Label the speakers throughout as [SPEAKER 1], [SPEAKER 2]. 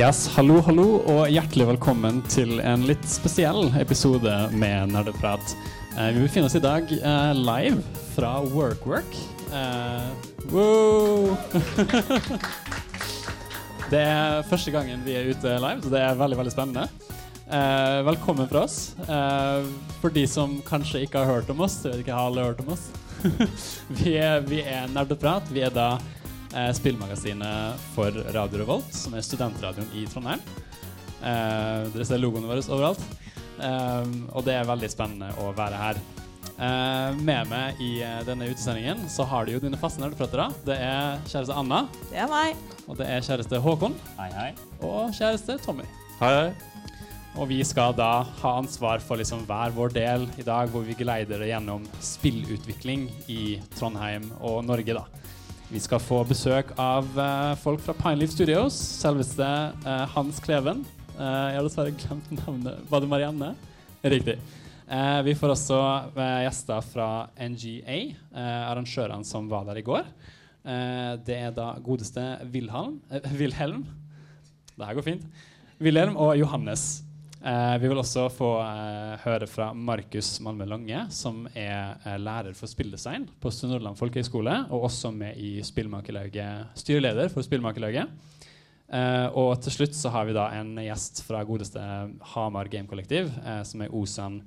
[SPEAKER 1] Yes, hallo, hallo, og hjertelig velkommen til en litt spesiell episode med Nerdeprat. Eh, vi befinner oss i dag eh, live fra WorkWork. Eh, wow! det er første gangen vi er ute live, så det er veldig, veldig spennende. Eh, velkommen fra oss. Eh, for de som kanskje ikke har hørt om oss, jeg vet ikke, har alle hørt om oss? vi, er, vi er Nerdeprat. Vi er da eh, spillmagasinet for Radio Revolt, som er studentradioen i Trondheim. Eh, dere ser logoene våre overalt. Eh, og det er veldig spennende å være her. Eh, med meg i eh, denne utesendingen så har du jo dine faste nerdepratere. Det er kjæreste Anna,
[SPEAKER 2] Det er meg.
[SPEAKER 1] og det er kjæreste Håkon,
[SPEAKER 3] Hei, hei.
[SPEAKER 1] og kjæreste Tommy.
[SPEAKER 3] Hei, hei.
[SPEAKER 1] Og vi skal da ha ansvar for liksom hver vår del i dag, hvor vi geleider det gjennom spillutvikling i Trondheim og Norge, da. Vi skal få besøk av uh, folk fra Pineleaf Studios, selveste uh, Hans Kleven. Uh, jeg har dessverre glemt navnet. Var det Marianne? Riktig. Vi får også gjester fra NGA, arrangørene som var der i går. Det er da godeste Wilhelm. Wilhelm. Det her går fint. Wilhelm og Johannes. Eh, vi vil også få eh, høre fra Markus Malmö Lange, som er eh, lærer for spilldesign på Sunnhordland folkehøgskole, og også med i Spillmakerlauget, styreleder for Spillmakerlauget. Eh, og til slutt så har vi da en gjest fra godeste Hamar Gamekollektiv, eh, som er Osan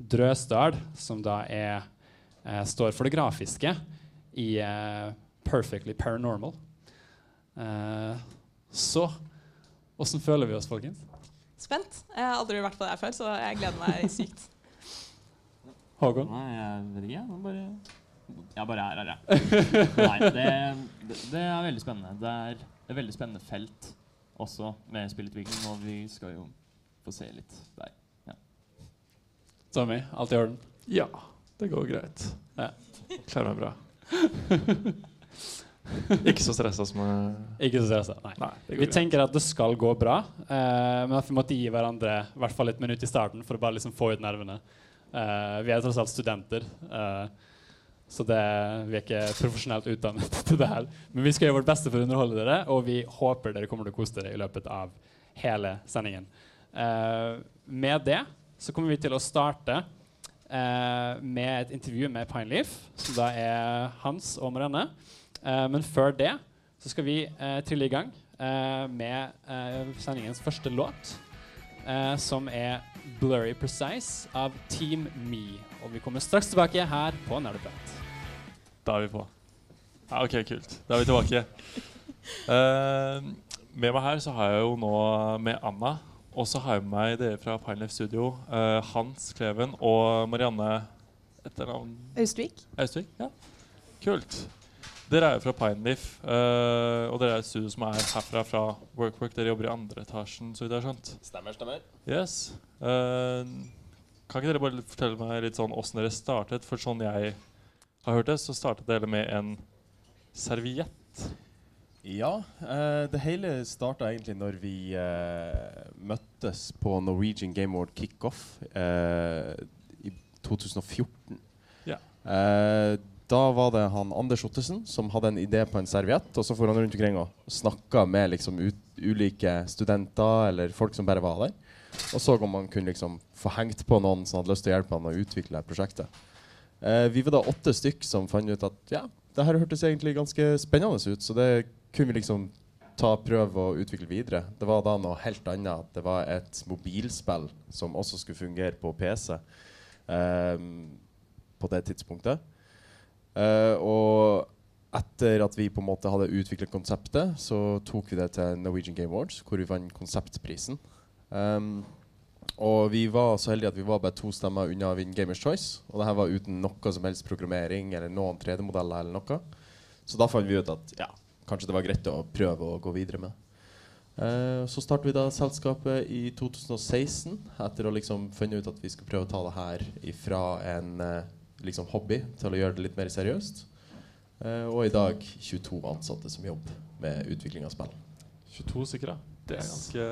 [SPEAKER 1] Drøsdal, som da er, eh, står for det grafiske i Perfectly Paranormal. Så åssen føler vi oss, folkens?
[SPEAKER 2] Spent. Jeg har aldri vært på det her før, så jeg gleder meg sykt.
[SPEAKER 1] Håkon?
[SPEAKER 3] Nei, jeg vet ikke. Jeg bare, jeg bare er her, jeg. Nei, det, det, er veldig spennende. Det er et veldig spennende felt også med spillutvikling, og vi skal jo få se litt der.
[SPEAKER 1] Tommy, alt i orden?
[SPEAKER 4] Ja, det går greit.
[SPEAKER 1] Ja.
[SPEAKER 4] Klarer meg bra. Ikke så stressa som
[SPEAKER 1] Ikke så stressa. Nei.
[SPEAKER 4] Nei,
[SPEAKER 1] Vi
[SPEAKER 4] greit.
[SPEAKER 1] tenker at det skal gå bra, eh, men at vi måtte gi hverandre i hvert fall et minutt i starten for å bare liksom få ut nervene. Eh, vi er tross alt studenter, eh, så det, vi er ikke profesjonelt utdannet til det her. Men vi skal gjøre vårt beste for å underholde dere, og vi håper dere kommer til å kose dere i løpet av hele sendingen. Eh, med det så kommer vi til å starte eh, med et intervju med Pineleaf, som da er Hans og Marianne. Eh, men før det så skal vi eh, trille i gang eh, med eh, sendingens første låt, eh, som er 'Blurry Precise' av Team Me. Og vi kommer straks tilbake her på Nerdeprat.
[SPEAKER 4] Da er vi på. Ja, OK, kult. Da er vi tilbake. Med meg her så har jeg jo nå med Anna. Og så har jeg med meg dere fra Pinelife Studio. Uh, Hans Kleven og Marianne Etternavn
[SPEAKER 2] Austvik.
[SPEAKER 4] Austvik? Ja. Kult. Dere er jo fra Pineleaf, uh, og dere er et studio som er herfra fra WorkWork. Dere jobber i andre etasjen, så vidt jeg har skjønt.
[SPEAKER 5] Stemmer, stemmer.
[SPEAKER 4] Yes. Uh, kan ikke dere bare fortelle meg litt sånn åssen dere startet? For sånn jeg har hørt det, så startet dere med en serviett.
[SPEAKER 5] Ja, Uh, det hele starta egentlig når vi eh, møttes på Norwegian Game Award Kickoff eh, i 2014.
[SPEAKER 4] Ja.
[SPEAKER 5] Eh, da var det han Anders Ottesen som hadde en idé på en serviett, og så for han rundt omkring og snakka med liksom ulike studenter eller folk som bare var der, og så om man kunne liksom få hengt på noen som hadde lyst til å hjelpe han å utvikle prosjektet. Eh, vi var da åtte stykk som fant ut at ja, det her hørtes egentlig ganske spennende ut, så det kunne vi liksom ta prøve å utvikle videre. Det var da noe helt annet. Det var et mobilspill som også skulle fungere på PC ehm, på det tidspunktet. Eh, og etter at vi på en måte hadde utviklet konseptet, så tok vi det til Norwegian Game Awards, hvor vi vant konseptprisen. Um, Og vi var så heldige at vi var bare to stemmer unna å vinne Gamers Choice. Og det her var uten noe som helst programmering eller noen 3D-modeller eller noe. Så da fant vi ut at ja, kanskje det var greit å prøve å gå videre med. Eh, så startet vi da selskapet i 2016 etter å liksom funnet ut at vi skulle prøve å ta det her ifra en eh, liksom hobby til å gjøre det litt mer seriøst. Eh, og i dag 22 ansatte som jobber med utvikling av spill.
[SPEAKER 4] 22 stykker. Det er ganske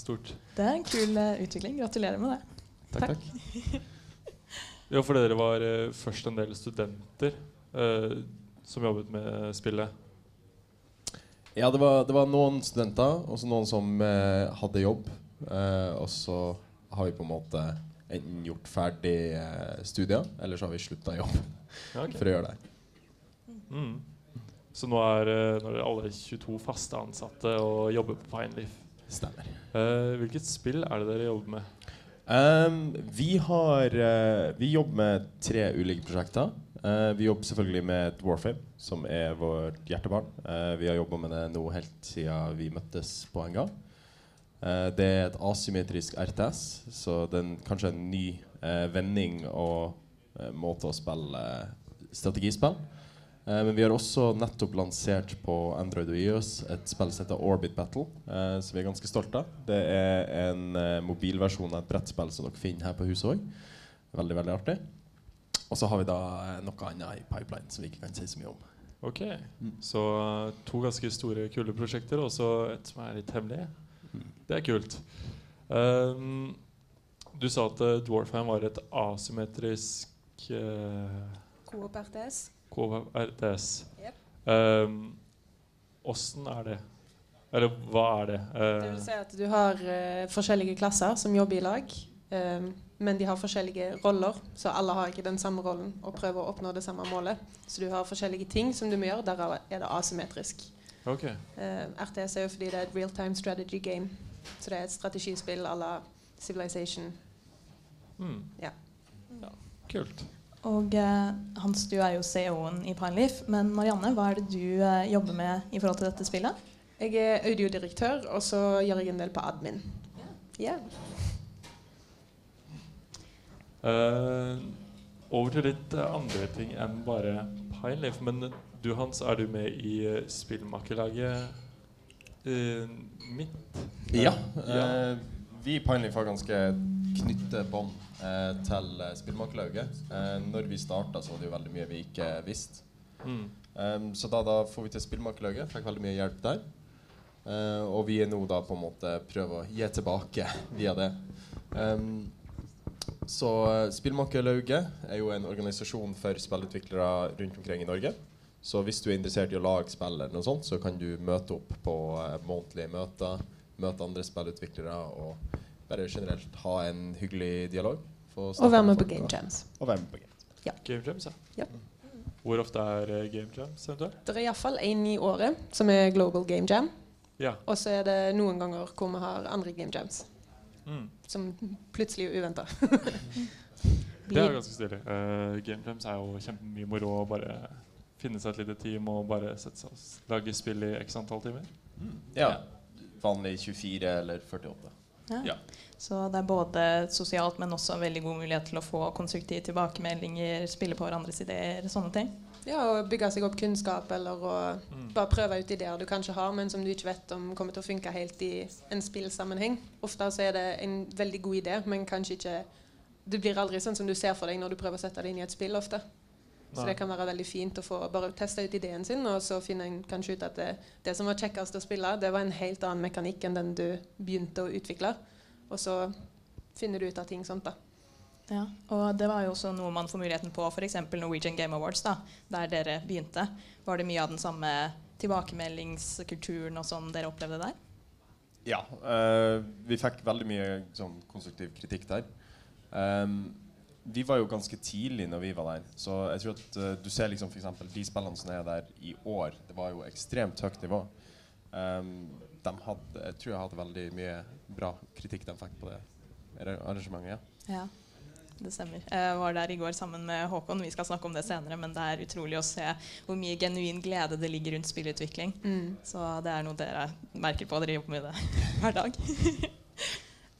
[SPEAKER 4] stort.
[SPEAKER 2] Det er en kul uh, utvikling. Gratulerer med det.
[SPEAKER 5] Takk,
[SPEAKER 2] Takk.
[SPEAKER 5] takk.
[SPEAKER 4] Ja, for dere var uh, først en del studenter uh, som jobbet med spillet.
[SPEAKER 5] Ja, det var, det var noen studenter og så noen som eh, hadde jobb. Eh, og så har vi på en måte enten gjort ferdig eh, studier, eller så har vi slutta jobb
[SPEAKER 4] Ja, ok.
[SPEAKER 5] for å gjøre det.
[SPEAKER 4] Mm. Så nå er, eh, nå er alle 22 faste ansatte og jobber på Pineleaf.
[SPEAKER 5] Stemmer.
[SPEAKER 4] Uh, hvilket spill er det dere jobber med?
[SPEAKER 5] Um, vi har uh, Vi jobber med tre ulike prosjekter. Uh, vi jobber selvfølgelig med Dwarfame, som er vårt hjertebarn. Vi har jobba med det nå helt siden vi møttes på en gang. Eh, det er et asymmetrisk RTS, så det er kanskje en ny eh, vending og eh, måte å spille strategispill. Men vi har også nettopp lansert på Android og iOS et spill som heter Orbit Battle, som vi er ganske stolte av. Det er en mobilversjon av et brettspill som dere finner her på huset òg. Veldig, veldig artig. Og så har vi da noe annet i pipeline som vi ikke kan si så mye om.
[SPEAKER 4] Ok, Så eh, to ganske store, kule prosjekter, og så et som er litt hemmelig. Det er kult. Um, du sa at uh, Dwarfham var et asymmetrisk uh,
[SPEAKER 6] Coop RTS. Yep.
[SPEAKER 4] Um, Åssen er det? Eller hva er det?
[SPEAKER 6] Det
[SPEAKER 4] Uh,
[SPEAKER 6] vil si at du har uh, forskjellige klasser som jobber i lag. Um, men de har forskjellige roller, så alle har ikke den samme rollen og prøver å oppnå det samme målet. Så du har forskjellige ting som du må gjøre. Der er det asymmetrisk.
[SPEAKER 4] Okay.
[SPEAKER 6] Uh, RTS er jo fordi det er et real time strategy game. Så det er et strategispill à la Civilization.
[SPEAKER 4] Mm.
[SPEAKER 6] Ja.
[SPEAKER 4] ja. Kult.
[SPEAKER 2] Og eh, Hans, du er jo CEO-en i Pineleaf. Men Marianne, hva er det du eh, jobber med i forhold til dette spillet?
[SPEAKER 6] Jeg er audiodirektør, og så gjør jeg en del på admin. Ja.
[SPEAKER 4] Uh, over til litt uh, andre ting enn bare Pineleaf. Men du Hans, er du med i uh, spillmakerlaget uh, mitt?
[SPEAKER 5] Ja.
[SPEAKER 4] Ja.
[SPEAKER 5] eh, vi i Pineleaf har ganske knytte bånd eh, til eh, spillmakerlauget. Eh, når vi starta, så var det jo veldig mye vi ikke visste.
[SPEAKER 4] Mm.
[SPEAKER 5] Um, så da, da får vi til spillmakerlauget. Fikk veldig mye hjelp der. Eh, og vi er nå da på en måte prøver å gi tilbake via det. Um, så eh, Spillmakerlauget er jo en organisasjon for spillutviklere rundt omkring i Norge. Så hvis du er interessert i å lage spill, eller noe sånt, så kan du møte opp på uh, månedlige møter. Møte andre spillutviklere og bare generelt ha en hyggelig dialog.
[SPEAKER 6] Og være med på Game Jams.
[SPEAKER 5] Og være med på Game
[SPEAKER 4] Game Jams, ja.
[SPEAKER 6] Ja.
[SPEAKER 4] Hvor ofte er uh, Game Jams eventuelt?
[SPEAKER 6] Det er iallfall én i året som er Global Game Jam.
[SPEAKER 4] Ja.
[SPEAKER 6] Og så er det noen ganger hvor vi har andre Game Jams.
[SPEAKER 4] Mm.
[SPEAKER 6] Som plutselig er uventa.
[SPEAKER 4] Det er ganske stilig. Uh, Game Jams er jo kjempemye moro å bare finne seg et lite team og bare sette seg og lage spill i x antall timer.
[SPEAKER 5] Ja. Vanlig 24 eller 48.
[SPEAKER 4] Ja.
[SPEAKER 2] Så det er både sosialt, men også en veldig god mulighet til å få konstruktive tilbakemeldinger, spille på hverandres ideer, sånne ting.
[SPEAKER 6] Ja, og bygge seg opp kunnskap, eller å
[SPEAKER 4] Mm.
[SPEAKER 6] bare prøve ut ideer du kanskje har, men som du ikke vet om kommer til å funke helt i en spillsammenheng. Ofte så er det en veldig god idé, men kanskje ikke Det blir aldri sånn som du ser for deg når du prøver å sette det inn i et spill ofte. Så det kan være veldig fint å få bare teste ut ideen sin, og så finner en kanskje ut at det, det som var kjekkest å spille, det var en helt annen mekanikk enn den du begynte å utvikle. Og så finner du ut av ting sånt, da.
[SPEAKER 2] Ja, og det var jo også noe man får muligheten på f.eks. Norwegian Game Awards, da, der dere begynte. Var det mye av den samme tilbakemeldingskulturen og sånn dere opplevde der?
[SPEAKER 5] Ja. eh, vi fikk veldig mye sånn, konstruktiv kritikk der. Ehm, vi var jo ganske tidlig når vi var der, så jeg tror at uh, du ser liksom for eksempel de spillene som er der i år. Det var jo ekstremt høyt nivå. Um, de hadde, jeg tror jeg hadde veldig mye bra kritikk de fikk på det arra- arrangementet. Ja.
[SPEAKER 2] Ja, det stemmer. Jeg var der i går sammen med Håkon. Vi skal snakke om det senere, men det er utrolig å se hvor mye genuin glede det ligger rundt spillutvikling. Så det er noe dere merker på. Dere jobber med det hver dag.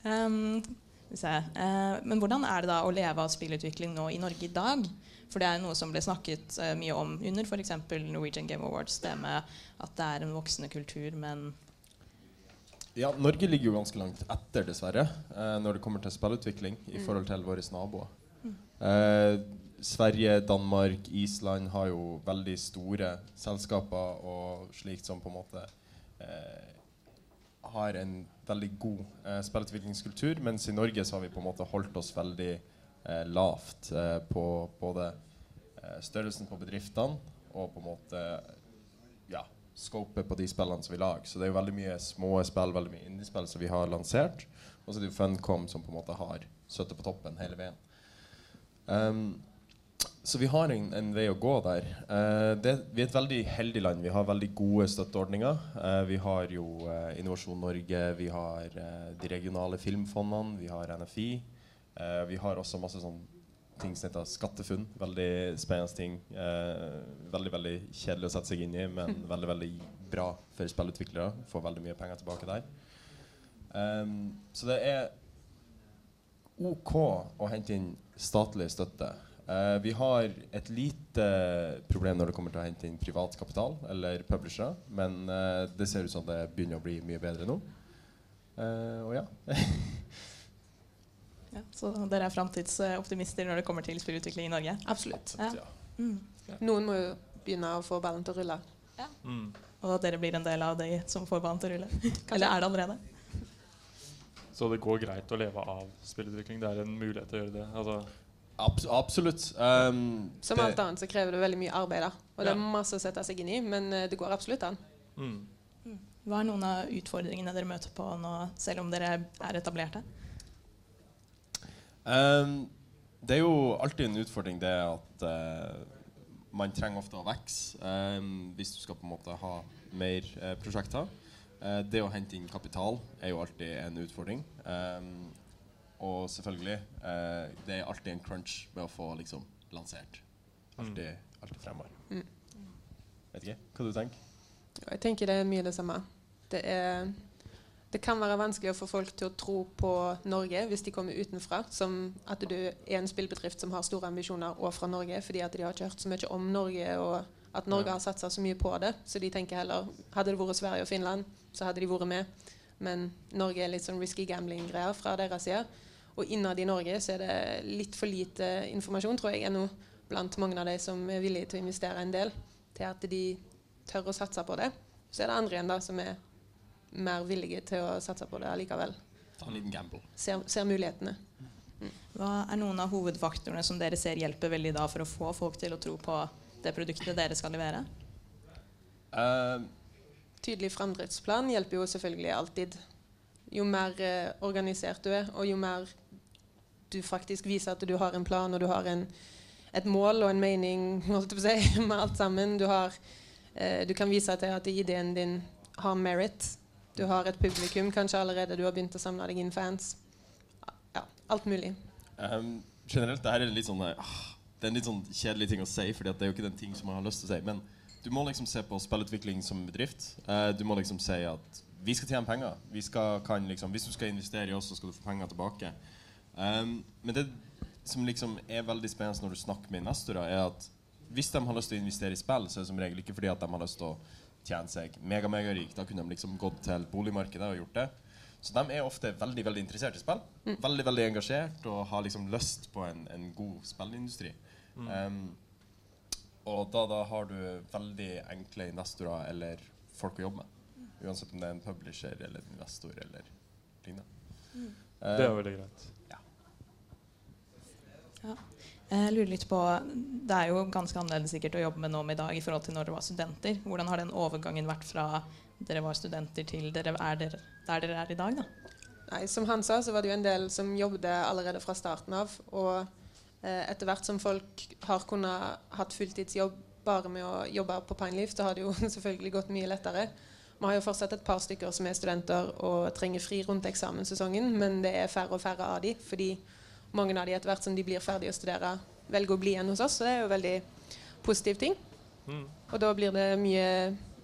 [SPEAKER 2] um, Eh, men hvordan er det da å leve av spillutvikling nå i Norge i dag? For det er noe som ble snakket eh, mye om under f.eks. Norwegian Game Awards. Det med at det er en voksende kultur, men
[SPEAKER 5] Ja, Norge ligger jo ganske langt etter, dessverre, eh, når det kommer til spillutvikling i
[SPEAKER 2] Mm.
[SPEAKER 5] forhold til våre naboer. Eh, Sverige, Danmark, Island har jo veldig store selskaper og slikt som på en måte eh, har en veldig god eh, spillutviklingskultur, mens i Norge så har vi på en måte holdt oss veldig eh, lavt eh, på både eh, størrelsen på bedriftene og på en måte ja, scopet på de spillene som vi lager. Så det er jo veldig mye små spill, veldig mye indiespill som vi har lansert. Og så er det jo Funcom som på en måte har støtte på toppen hele veien. Um, så vi har en, en vei å gå der. Eh, det, vi er et veldig heldig land. Vi har veldig gode støtteordninger. Eh, vi har jo eh, Innovasjon Norge, vi har eh, de regionale filmfondene, vi har NFI. Eh, vi har også masse sånn ting som heter SkatteFUNN. Veldig spennende ting. Eh, veldig veldig kjedelig å sette seg inn i, men veldig veldig bra for spillutviklere. Får veldig mye penger tilbake der. Så det er OK å hente inn statlig støtte. Eh, vi har et lite problem når det kommer til å hente inn privat kapital eller publishere, men uh, det ser ut som det begynner å bli mye bedre nå. Uh, og ja.
[SPEAKER 2] ja, Så dere er framtidsoptimister når det kommer til spillutvikling i Norge?
[SPEAKER 6] Absolutt.
[SPEAKER 2] Ja.
[SPEAKER 5] ja.
[SPEAKER 2] Mm.
[SPEAKER 6] Noen må jo begynne å få ballen til å rulle.
[SPEAKER 4] Mm.
[SPEAKER 2] Og at dere blir en del av de som får banen til å rulle? Eller er det allerede?
[SPEAKER 4] Så det går greit å leve av spillutvikling? Det er en mulighet til å gjøre det? Altså,
[SPEAKER 5] Abs absolutt. Um,
[SPEAKER 6] Som
[SPEAKER 5] det-
[SPEAKER 6] alt annet så krever det veldig mye arbeid. da. Og det er masse å sette seg inn i, men eh, det går absolutt an.
[SPEAKER 4] mm.
[SPEAKER 2] Hva er noen av utfordringene dere møter på nå, selv om dere er etablerte?
[SPEAKER 5] Um, det er jo alltid en utfordring det at uh, man trenger ofte å vokse um, hvis du skal på en måte ha mer uh, prosjekter. Uh, det å hente inn kapital er jo alltid en utfordring. Um, og selvfølgelig, eh, det er alltid en crunch med å få liksom lansert. Alltid, alltid fremover.
[SPEAKER 6] Mm.
[SPEAKER 5] Vet ikke hva du tenker?
[SPEAKER 6] Jeg tenker det er mye det samme. Det, er, det kan være vanskelig å få folk til å tro på Norge hvis de kommer utenfra. Som at du er en spillbedrift som har store ambisjoner og fra Norge, fordi at de har ikke hørt så mye om Norge, og at Norge har satsa så mye på det. Så de tenker heller Hadde det vært Sverige og Finland, så hadde de vært med. Men Norge er litt sånn risky gambling-greier fra deres side. Og innad i Norge så er det litt for lite informasjon, tror jeg, ennå blant mange av de som er villige til å investere en del, til at de tør å satse på det. Så er det andre igjen da som er mer villige til å satse på det allikevel.
[SPEAKER 5] Ta en liten gamble.
[SPEAKER 6] Ser, ser mulighetene.
[SPEAKER 2] Hva er noen av hovedfaktorene som dere ser hjelper veldig da for å få folk til å tro på det produktet dere skal levere?
[SPEAKER 5] Uh,
[SPEAKER 6] Tydelig framdriftsplan hjelper jo selvfølgelig alltid. Jo mer eh, organisert du er, og jo mer du faktisk viser at du har en plan og du har en, et mål og en mening si, med alt sammen. Du, har, eh, du kan vise til at ideen din har merit. Du har et publikum kanskje allerede. Du har begynt å samle deg inn fans. Ja, alt mulig.
[SPEAKER 5] Um, generelt, det her er litt sånn eh, ah, Det er en litt sånn kjedelig ting å si, for det er jo ikke den ting som man har lyst til å si. Men du må liksom se på spillutvikling som bedrift. Uh, du må liksom si at vi skal tjene penger. Vi skal, kan liksom, hvis du skal investere i oss, så skal du få penger tilbake. Um, men det som liksom er veldig spennende når du snakker med investorer, er at hvis de har lyst til å investere i spill, så er det som regel ikke fordi at de har lyst til å tjene seg mega-megarik. Da kunne de liksom gått til boligmarkedet og gjort det. Så de er ofte veldig veldig interessert i spill. Veldig veldig engasjert og har liksom lyst på en, en god spillindustri. Um, og da, da har du veldig enkle investorer eller folk å jobbe med. Uansett om det er en publisher eller en investor eller lignende. Eh,
[SPEAKER 4] Det er veldig greit.
[SPEAKER 2] Jeg lurer litt på, Det er jo ganske annerledes sikkert å jobbe med Nom i dag i forhold til når dere var studenter. Hvordan har den overgangen vært fra dere var studenter til dere er der, der dere er i dag? da?
[SPEAKER 6] Nei, som han sa, så var det jo en del som jobbet allerede fra starten av. Og eh, etter hvert som folk har kunnet hatt fulltidsjobb bare med å jobbe på Pineleaf, så har det jo selvfølgelig gått mye lettere. Vi har jo fortsatt et par stykker som er studenter og trenger fri rundt eksamenssesongen, men det er færre og færre av de, fordi mange av de etter hvert som de blir ferdige å studere, velger å bli igjen hos oss. Så det er jo veldig positiv ting.
[SPEAKER 4] Mm.
[SPEAKER 6] Og da blir det mye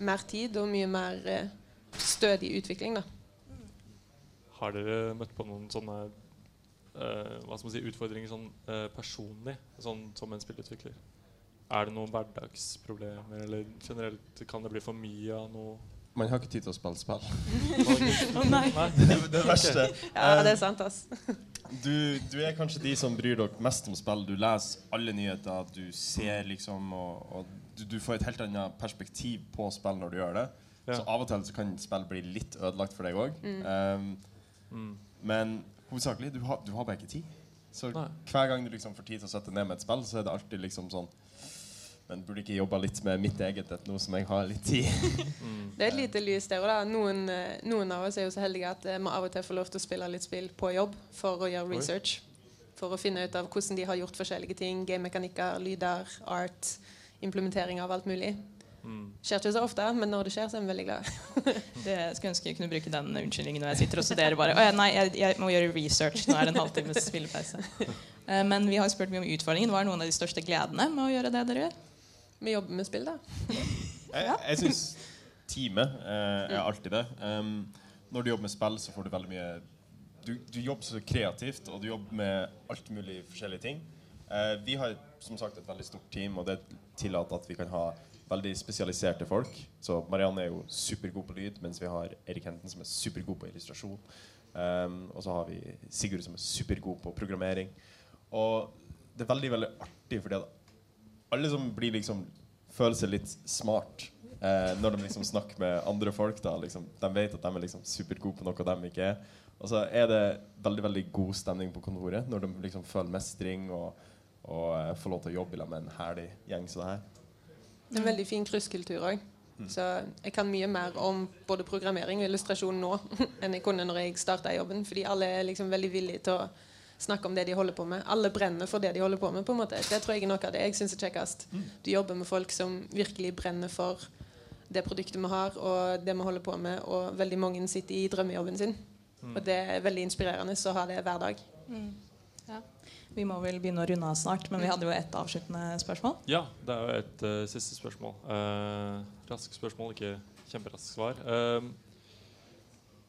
[SPEAKER 6] mer tid og mye mer eh, stødig utvikling, da.
[SPEAKER 4] Har dere møtt på noen sånne uh, hva skal man si, utfordringer sånn uh, personlig, sånn som en spillutvikler? Er det noen hverdagsproblemer, eller generelt kan det bli for mye av noe?
[SPEAKER 5] Man har ikke tid til å spille spill.
[SPEAKER 2] Å nei.
[SPEAKER 5] det, det verste
[SPEAKER 6] Ja, det er sant, ass.
[SPEAKER 5] du, du er kanskje de som bryr dere mest om spill. Du leser alle nyheter, du ser liksom Og, og du, du får et helt annet perspektiv på spill når du gjør det.
[SPEAKER 4] Ja.
[SPEAKER 5] Så av og til så kan spill bli litt ødelagt for deg òg. Um,
[SPEAKER 4] Mm.
[SPEAKER 5] men hovedsakelig, du har, du har bare ikke tid. Så
[SPEAKER 4] Nei.
[SPEAKER 5] hver gang du liksom får tid til å sette ned med et spill, så er det alltid liksom sånn Men burde ikke jobba litt med mitt eget et nå som jeg har litt tid?
[SPEAKER 4] Mm.
[SPEAKER 6] Det er et lite lys der. Og da. Noen, eh, noen av oss er jo så heldige at eh, vi av og til får lov til å spille litt spill på jobb for å gjøre
[SPEAKER 4] Oi.
[SPEAKER 6] research. For å finne ut av hvordan de har gjort forskjellige ting. Gamemekanikker, lyder, art, implementering av alt mulig.
[SPEAKER 4] Mm.
[SPEAKER 6] Skjer ikke så ofte, men når det skjer, så er vi veldig glad.
[SPEAKER 2] Det skulle ønske jeg kunne bruke den unnskyldningen når jeg sitter og studerer. bare, oh, ja, nei, jeg, jeg må gjøre research. Nå er det en halvtimes spillepause. Eh, Men vi har spurt mye om utfordringen. Hva er noen av de største gledene med å gjøre det dere gjør?
[SPEAKER 6] Vi jobber med spill, da.
[SPEAKER 5] Jeg, jeg syns teamet eh, er alltid det. Um, når du jobber med spill, så får du veldig mye Du, du jobber så kreativt, og du jobber med alt mulig forskjellige ting. Uh, vi har som sagt et veldig stort team, og det tillater at vi kan ha veldig spesialiserte folk. Så Marianne er jo supergod på lyd, mens vi har Erik Henten som er supergod på illustrasjon. Um, og så har vi Sigurd som er supergod på programmering. Og det er veldig veldig artig, fordi at alle som blir liksom føler seg litt smart eh, når de liksom snakker med andre folk. da liksom, De vet at de er liksom supergode på noe de ikke er. Og så er det veldig veldig god stemning på kontoret når de liksom føler mestring og, og eh, får lov til å jobbe med en herlig gjeng som det her.
[SPEAKER 6] Det er en veldig fin krysskultur òg. Så jeg kan mye mer om både programmering og illustrasjon nå enn jeg kunne når jeg starta jobben. Fordi alle er liksom veldig villige til å snakke om det de holder på med. Alle brenner for det de holder på med. på en måte. Det tror jeg er noe av det jeg syns er kjekkest. Du jobber med folk som virkelig brenner for det produktet vi har, og det vi holder på med. Og veldig mange sitter i drømmejobben sin. Og det er veldig inspirerende å ha det hver dag.
[SPEAKER 2] Ja. Vi må vel begynne å runde av snart, men vi hadde jo et avsluttende spørsmål.
[SPEAKER 4] Ja, det er jo et uh, siste spørsmål. Uh, raskt spørsmål, ikke kjemperaskt svar. Eh,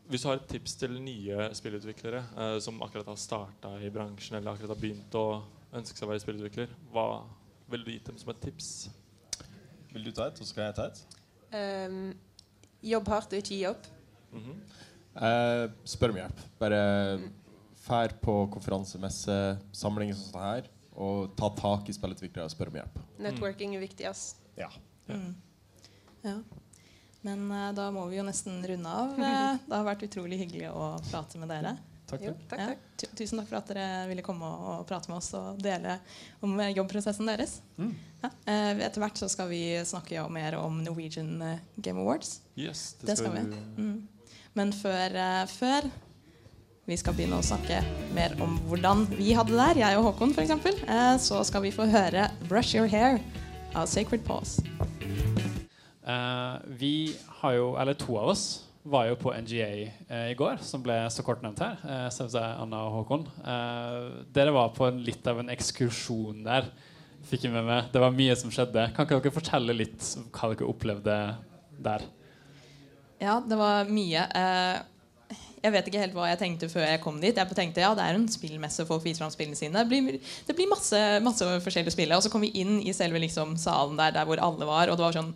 [SPEAKER 4] hvis du har et tips til nye spillutviklere eh, som akkurat har starta i bransjen, eller akkurat har begynt å ønske seg å være spillutvikler, hva vil du gitt dem som et tips?
[SPEAKER 5] Vil du ta et, og så skal jeg ta et?
[SPEAKER 6] Um, jobb hardt og ikke gi opp.
[SPEAKER 4] Mhm.
[SPEAKER 5] Eh, spør om hjelp. Bare fær på konferansemesse, samlinger som sånn her, og ta tak i spillutviklere og spør om hjelp.
[SPEAKER 6] Networking er viktig. ass.
[SPEAKER 5] Ja.
[SPEAKER 2] Mm. Ja. Men uh, da må vi jo nesten runde av. Eh, det har vært utrolig hyggelig å prate med dere.
[SPEAKER 5] Takk,
[SPEAKER 6] Jo,
[SPEAKER 5] takk.
[SPEAKER 6] takk,
[SPEAKER 2] Ja. Tusen takk for at dere ville komme og, og prate med oss og dele om eh, jobbprosessen deres. Ja. Eh, etter hvert så skal vi snakke jo mer om Norwegian Game Awards.
[SPEAKER 4] Yes,
[SPEAKER 2] Det skal vi. Mm. Men før, før vi skal begynne å snakke mer om hvordan vi hadde det der, jeg og Håkon f.eks., eh, så skal vi få høre 'Brush Your Hair' av Sacred Pause.
[SPEAKER 1] Eh, vi har jo, eller to av oss, var jo på NGA eh, i går, som ble så kort nevnt her. Sevse, Anna og Håkon. Eh, dere var på litt av en ekskursjon der. Fikk jeg med meg. Det var mye som skjedde. Kan ikke dere fortelle litt om hva dere opplevde der?
[SPEAKER 2] Ja, det var mye. Eh, jeg vet ikke helt hva jeg tenkte før jeg kom dit. Jeg tenkte ja, det er en spillmesse, folk viser fram spillene sine. Det blir, det blir masse, masse forskjellige spill. Og så kom vi inn i selve liksom, salen der, der hvor alle var, og det var sånn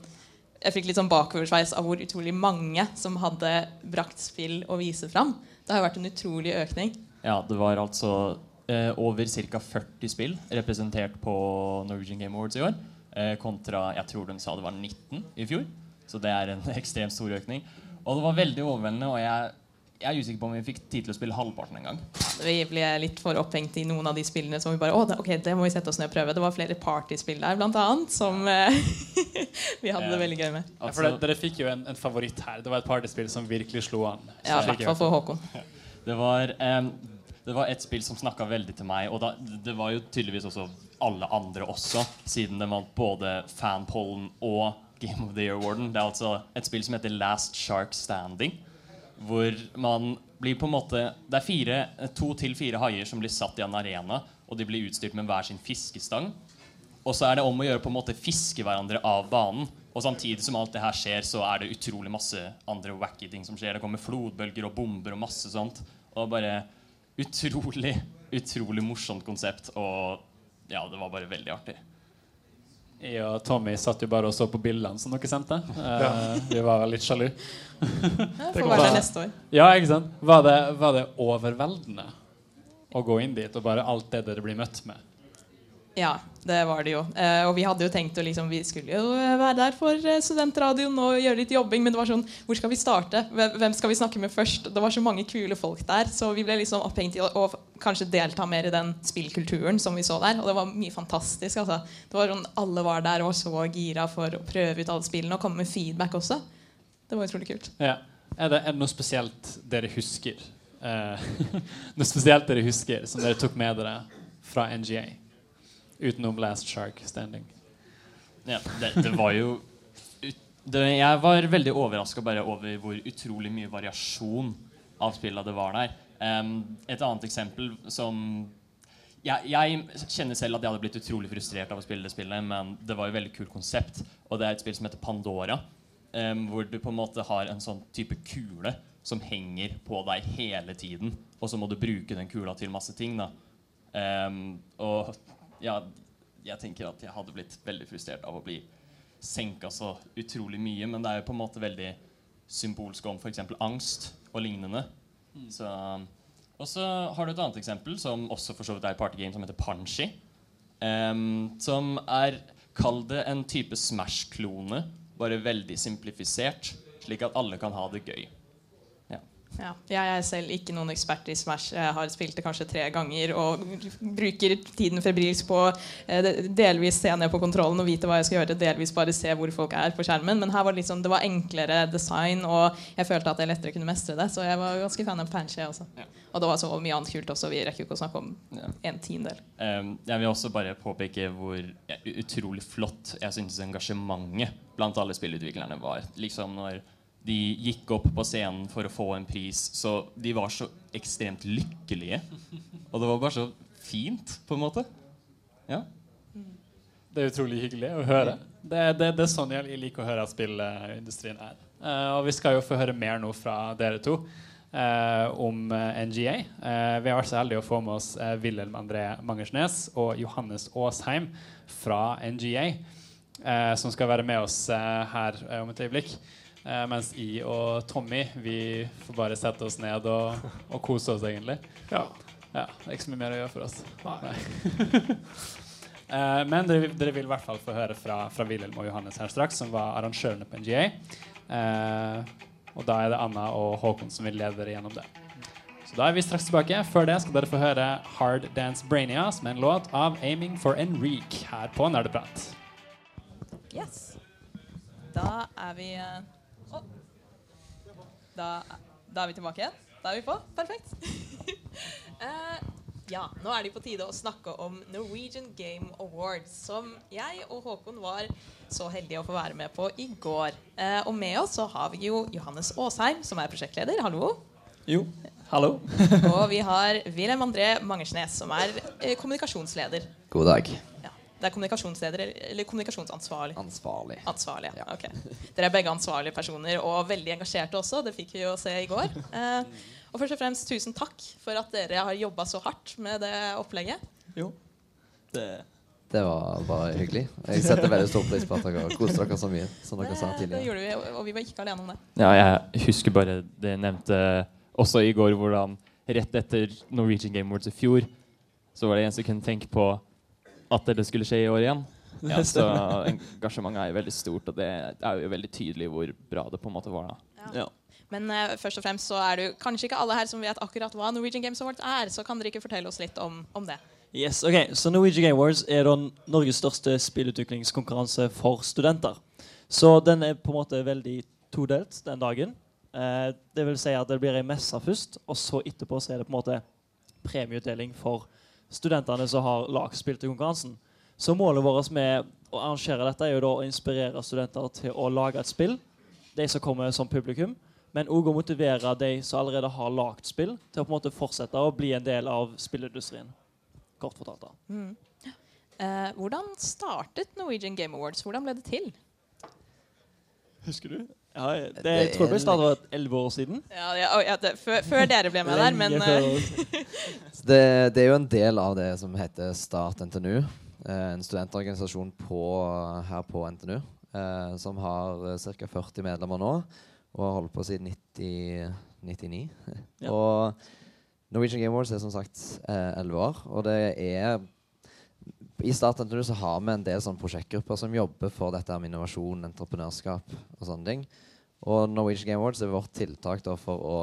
[SPEAKER 2] jeg fikk litt sånn bakoversveis av hvor utrolig mange som hadde brakt spill å vise fram. Det har jo vært en utrolig økning.
[SPEAKER 3] Ja, det var altså eh, over ca. 40 spill representert på Norwegian Game Awards i år. Eh, kontra jeg tror de sa det var 19 i fjor. Så det er en ekstremt stor økning. Og det var veldig overveldende. Og jeg, jeg er usikker på om vi fikk tid til å spille halvparten en gang.
[SPEAKER 2] Vi ble litt for opphengt i noen av de spillene som vi bare Å, det, ok, det må vi sette oss ned og prøve. Det var flere partyspill der, blant annet, som eh, vi hadde det veldig gøy med.
[SPEAKER 1] Ja, for det, dere fikk jo en, en favoritt her. Det var et partyspill som virkelig slo an.
[SPEAKER 2] Ja, i hvert fall for Håkon.
[SPEAKER 3] Det var, um, det var et spill som snakka veldig til meg, og da, det var jo tydeligvis også alle andre også, siden den vant både fanpollen og Game of the Year-warden. Det er altså et spill som heter Last Shark Standing, hvor man blir på en måte Det er fire, to til fire haier som blir satt i en arena, og de blir utstyrt med hver sin fiskestang. Og så er det om å gjøre på en måte fiske hverandre av banen. Og samtidig som alt det her skjer, så er det utrolig masse andre wacky ting som skjer. Det kommer flodbølger og bomber og masse sånt. Og bare utrolig utrolig morsomt konsept, og ja, det var bare veldig artig.
[SPEAKER 1] Jeg og Tommy satt jo bare og så på bildene som dere sendte. Eh, vi var litt sjalu.
[SPEAKER 2] Ja,
[SPEAKER 1] Det
[SPEAKER 2] Får være
[SPEAKER 1] bra.
[SPEAKER 2] neste år.
[SPEAKER 1] Ja, ikke sant? Var det, var det overveldende å gå inn dit og bare alt det dere blir møtt med?
[SPEAKER 2] Ja, det var det jo. Eh, og vi hadde jo tenkt å liksom, Vi skulle jo være der for eh, studentradioen og gjøre litt jobbing, men det var sånn Hvor skal vi starte? Hvem skal vi snakke med først? Det var så mange kule folk der, så vi ble liksom opphengt i å å kanskje delta mer i den spillkulturen som vi så der. Og det var mye fantastisk. altså. Det var sånn Alle var der og var så gira for å prøve ut alle spillene og komme med feedback også. Det var utrolig kult.
[SPEAKER 1] Ja. Er, det, er det noe spesielt dere husker? Eh, noe spesielt dere husker som dere tok med dere fra NGA? Utenom Last Shark Standing.
[SPEAKER 3] Ja, det, det var jo det, Jeg var veldig overraska bare over hvor utrolig mye variasjon av spillene det var der. Um, et annet eksempel som jeg, jeg kjenner selv at jeg hadde blitt utrolig frustrert av å spille det spillet, men det var jo et veldig kult konsept. Og det er et spill som heter Pandora, um, hvor du på en måte har en sånn type kule som henger på deg hele tiden. Og så må du bruke den kula til masse ting. da um, og ja, jeg tenker at jeg hadde blitt veldig frustrert av å bli senka så utrolig mye. Men det er jo på en måte veldig symbolsk om f.eks. angst og lignende. Så, og så har du et annet eksempel, som også for så vidt er partygame, som heter Panchi. Um, som er Kall det en type Smash-klone, bare veldig simplifisert, slik at alle kan ha det gøy.
[SPEAKER 2] Ja, jeg er selv ikke noen ekspert i Smash. Jeg har spilt det kanskje tre ganger og bruker tiden febrilsk på eh, delvis se ned på kontrollen og vite hva jeg skal gjøre, delvis bare se hvor folk er på skjermen. Men her var det, liksom, det var enklere design, og jeg følte at jeg lettere kunne mestre det. Så jeg var ganske fan av Panche også.
[SPEAKER 3] Ja.
[SPEAKER 2] Og det var så mye annet kult også. Vi rekker jo ikke å snakke om
[SPEAKER 3] Ja.
[SPEAKER 2] en tiendedel.
[SPEAKER 3] Um, jeg vil også bare påpeke hvor utrolig flott jeg syntes engasjementet blant alle spillutviklerne var. Liksom når de gikk opp på scenen for å få en pris, så de var så ekstremt lykkelige. Og det var bare så fint, på en måte. Ja.
[SPEAKER 1] Det er utrolig hyggelig å høre. Det, det, det er sånn jeg liker å høre at spillindustrien er. Uh, og vi skal jo få høre mer nå fra dere to uh, om eh, NGA. Uh, vi har vært så heldige å få med oss uh, Wilhelm André Mangersnes og Johannes Aasheim fra NGA, som skal være med oss her om et øyeblikk. Eh, mens I og Tommy vi får bare sette oss ned og, og kose oss, egentlig.
[SPEAKER 4] Ja.
[SPEAKER 1] Ja, det er ikke så mye mer å gjøre for oss. Nei. Eh, men dere, vil- dere vil i hvert fall få høre fra, fra Wilhelm og Johannes her straks, som var arrangørene på NGA. Eh, og da er det Anna og Håkon som vil lede dere gjennom det. Så da er vi straks tilbake. Før det skal dere få høre Hard Dance Brainia, som er en låt av Aiming for Enrique her på Nerdeprat.
[SPEAKER 2] Yes. Da er vi eh. Da, da er vi tilbake igjen. Da er vi på. Perfekt. uh, ja, nå er det på tide å snakke om Norwegian Game Awards, som jeg og Håkon var så heldige å få være med på i går. Uh, og med oss så har vi jo Johannes Aasheim, som er prosjektleder. Hallo.
[SPEAKER 7] Jo, hallo.
[SPEAKER 2] Og vi har Wilhelm André Mangersnes, som er eh, kommunikasjonsleder.
[SPEAKER 8] God dag.
[SPEAKER 2] Det er kommunikasjonsleder eller kommunikasjonsansvarlig.
[SPEAKER 8] Ansvarlig.
[SPEAKER 2] Ansvarlig, ja.
[SPEAKER 8] Ja.
[SPEAKER 2] ok. Dere er begge ansvarlige personer og veldig engasjerte også. Det fikk vi jo se i går. Eh, og først og fremst tusen takk for at dere har jobba så hardt med det opplegget.
[SPEAKER 7] Jo. Det
[SPEAKER 8] Det var bare hyggelig. Jeg setter veldig stor pris på at dere har kost dere så mye. Som dere sa
[SPEAKER 2] Det, det gjorde vi, og vi var ikke alene om det.
[SPEAKER 3] ja, jeg husker bare det jeg nevnte også i går, hvordan rett etter Norwegian Game Awards i fjor, så var det en som kunne tenke på at det skulle skje i år igjen. Ja, så engasjementet er jo veldig stort, og det er jo veldig tydelig hvor bra det på en måte var. da.
[SPEAKER 7] Ja.
[SPEAKER 2] Men uh, først og fremst så er det jo kanskje ikke alle her som vet akkurat hva Norwegian Games Awards er. Så kan dere ikke fortelle oss litt om, om det?
[SPEAKER 7] Yes, ok. Så Norwegian Game Awards er da Norges største spillutviklingskonkurranse for studenter. Så den er på en måte veldig todelt den dagen. Eh, det vil si at det blir ei messe først, og så etterpå så er det på en måte premieutdeling for studentene som har lagspilt til konkurransen. Så målet vårt med å arrangere dette er jo da å inspirere studenter til å lage et spill. De som kommer som publikum. Men òg å motivere de som allerede har lagd spill, til å på en måte fortsette å bli en del av spillindustrien. Kort fortalt. da.
[SPEAKER 2] Mm. Eh, hvordan startet Norwegian Game Awards? Hvordan ble det til?
[SPEAKER 7] Husker du? Ja, det,
[SPEAKER 8] Det
[SPEAKER 7] jeg tror
[SPEAKER 8] det
[SPEAKER 7] ble starta for elleve år siden.
[SPEAKER 2] Ja, ja, ja, det, før, før dere ble med der, men eh,
[SPEAKER 8] det, det er jo en del av det som heter Start NTNU. eh, En studentorganisasjon på, her på NTNU eh, som har ca. 40 medlemmer nå. Og har holdt på siden 90, 99.
[SPEAKER 7] Ja.
[SPEAKER 8] Og Norwegian Game Awards er som sagt eh, 11 år. Og det er I Start NTNU så har vi en del sånne prosjektgrupper som jobber for dette med innovasjon, entreprenørskap og sånne ting. Og Norwegian Game Awards er vårt tiltak for å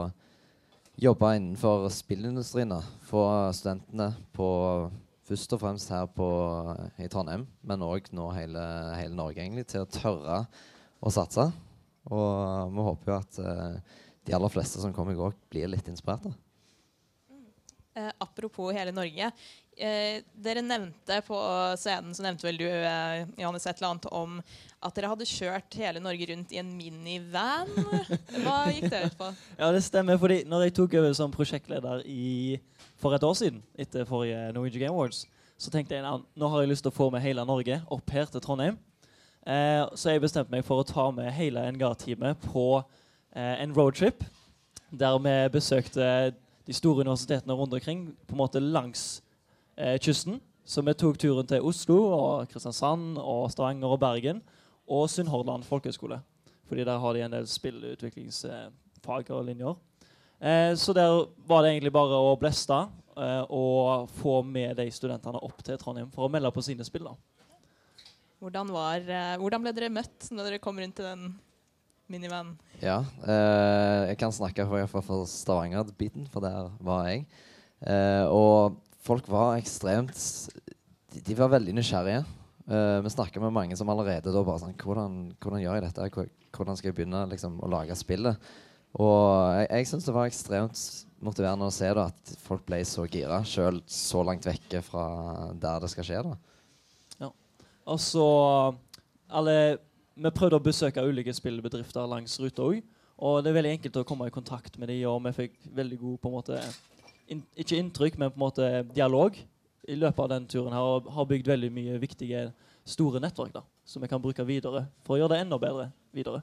[SPEAKER 8] jobbe innenfor spillindustrien. Få studentene på først og fremst her på, i Trondheim, men òg nå hele, hele Norge, egentlig, til å tørre å satse. Og vi håper jo at uh, de aller fleste som kommer i går, blir litt inspirert. da.
[SPEAKER 2] Eh, apropos hele Norge. Eh, dere nevnte på scenen så nevnte vel du eh, Johannes, et eller annet om at dere hadde kjørt hele Norge rundt i en minivan. Hva gikk det ut på?
[SPEAKER 7] Ja, det stemmer. fordi når jeg tok over som prosjektleder i, for et år siden, etter forrige Norwegian Game Awards, så tenkte jeg at nå har jeg lyst til å få med hele Norge opp her til Trondheim. Eh, så jeg bestemte meg for å ta med hele NGA-teamet på eh, en roadtrip der vi besøkte de store universitetene rundt omkring, på en måte langs kysten. Så vi tok turen til Oslo og Kristiansand og Stavanger og Bergen og Sunnhordland folkehøgskole. Fordi der har de en del spillutviklingsfag og linjer. Eh, så der var det egentlig bare å bleste eh, og få med de studentene opp til Trondheim for å melde på sine spill. da.
[SPEAKER 2] Hvordan, var, eh, hvordan ble dere møtt når dere kom rundt til den minivanen?
[SPEAKER 8] Ja, eh, jeg kan snakke for, i hvert fall for Stavanger-biten, for der var jeg. Eh, og folk var ekstremt De, var veldig nysgjerrige. Uh, vi snakka med mange som allerede da bare sånn Hvordan, hvordan gjør jeg dette? Hvordan skal jeg begynne liksom, å lage spillet? Og jeg, jeg syns det var ekstremt motiverende å se da at folk ble så gira, sjøl så langt vekke fra der det skal skje. da.
[SPEAKER 7] Og så alle, Vi prøvde å besøke ulike spillbedrifter langs ruta òg. Og det er veldig enkelt å komme i kontakt med dem, og vi fikk veldig god på en måte, inn, Ikke inntrykk, men på en måte dialog i løpet av den turen her, og har bygd veldig mye viktige, store nettverk da, som vi kan bruke videre for å gjøre det enda bedre videre.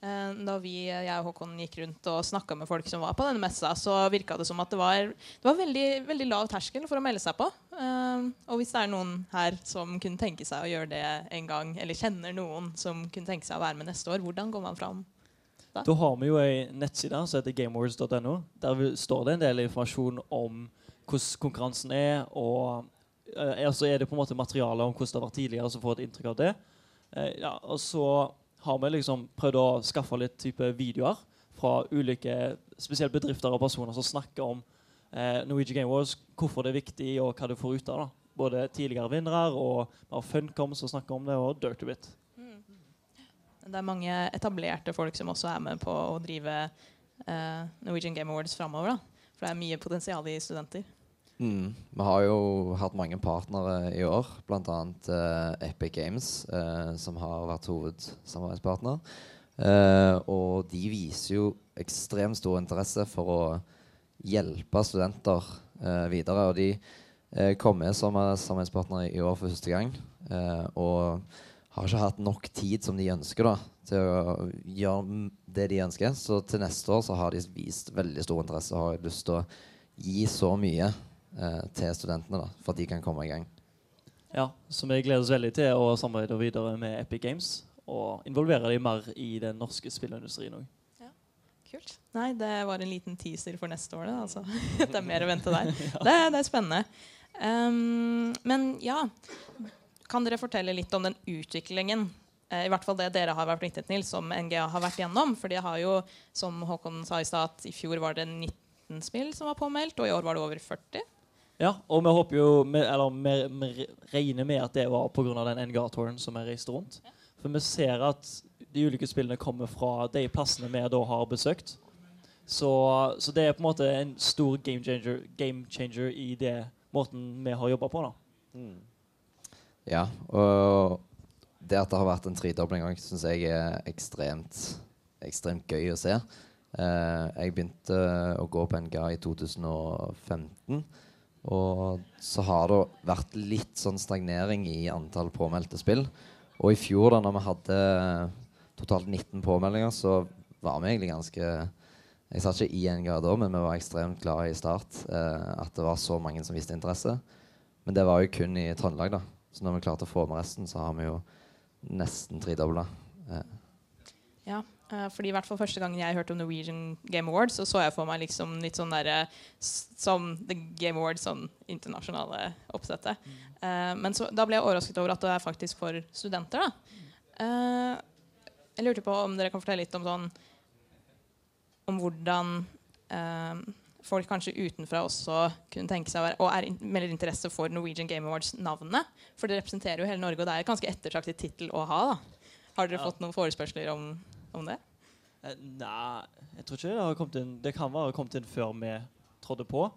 [SPEAKER 2] Eh, Da vi, jeg og Håkon gikk rundt og snakka med folk som var på denne messa, så virka det som at det var, det var veldig, veldig lav terskel for å melde seg på. Eh, og hvis det er noen her som kunne tenke seg å gjøre det en gang, eller kjenner noen som kunne tenke seg å være med neste år, hvordan går man fram?
[SPEAKER 7] Da har vi jo ei nettside som heter gamewords.no. Der står det en del informasjon om hvordan konkurransen er. Og eh, så er det på en måte materiale om hvordan det har vært tidligere, så får et inntrykk av det. Eh, ja, og så har vi liksom prøvd å skaffe litt type videoer fra ulike spesielt bedrifter og personer som snakker om eh, Norwegian Game Wars, hvorfor det er viktig, og hva du får ut av det. Både tidligere vinnere og vi Funcom som snakker om det, og Dirtybit.
[SPEAKER 2] Det er mange etablerte folk som også er med på å drive eh, Norwegian Game Awards framover. For det er mye potensial i studenter.
[SPEAKER 8] Mm. Vi har jo hatt mange partnere i år, bl.a. Eh, Epic Games, eh, som har vært hovedsamarbeidspartner. Eh, og de viser jo ekstremt stor interesse for å hjelpe studenter eh, videre. Og de eh, kom med som samarbeidspartnere samarbeidspartner i år for første gang. eh, og har ikke hatt nok tid som de ønsker da, til å gjøre det de ønsker. Så til neste år så har de vist veldig stor interesse og har lyst til å gi så mye eh, til studentene da, for at de kan komme i gang.
[SPEAKER 7] Ja, så vi gleder oss veldig til å samarbeide videre med Epic Games og involvere dem mer i den norske spillindustrien òg.
[SPEAKER 2] Kult. Nei, det var en liten teaser for neste år. Da, altså. det er mer å vente der. det, det er spennende. Um, men ja, kan dere fortelle litt om den utviklingen? eh, I hvert fall det dere har vært vitne til, som NGA har vært gjennom. For de har jo, som Håkon sa i stad, at i fjor var det 19 spill som var påmeldt, og i år var det over 40.
[SPEAKER 7] Ja, og vi håper jo Eller vi, regner med at det var pga. den NGA-touren som vi reiste rundt. For vi ser at de ulike spillene kommer fra de plassene vi da har besøkt. Så, så det er på en måte en stor game changer, game changer i det måten vi har jobba på. da.
[SPEAKER 8] Ja, og det at det har vært en tredobling òg, syns jeg er ekstremt, ekstremt gøy å se. Eh, jeg begynte å gå på NGA i 2015. Og så har det vært litt sånn stagnering i antall påmeldte spill. Og i fjor, da når vi hadde totalt 19 påmeldinger, så var vi egentlig ganske Jeg satt ikke i NGA da, men vi var ekstremt glade i start. Eh, at det var så mange som viste interesse. Men det var jo kun i Trøndelag, da. Så når vi klarte å få med resten, så har vi jo nesten tredobla. Eh,
[SPEAKER 2] Ja, eh, fordi i hvert fall første gangen jeg hørte om Norwegian Game Awards, så så jeg for meg liksom litt sånn derre Som The Game Awards, sånn internasjonale oppsettet. Eh, men så, da ble jeg overrasket over at det er faktisk for studenter, da. Uh, jeg lurte på om dere kan fortelle litt om sånn Om hvordan eh, folk kanskje utenfra også kunne tenke seg å være, og er melder interesse for Norwegian Game Awards-navnet. For det representerer jo hele Norge, og det er et ganske ettertraktet tittel å ha. da. Har dere
[SPEAKER 7] Ja.
[SPEAKER 2] fått noen forespørsler om, om det?
[SPEAKER 7] Eh, Nei, jeg tror ikke det har kommet inn Det kan være kommet inn før vi trådte på.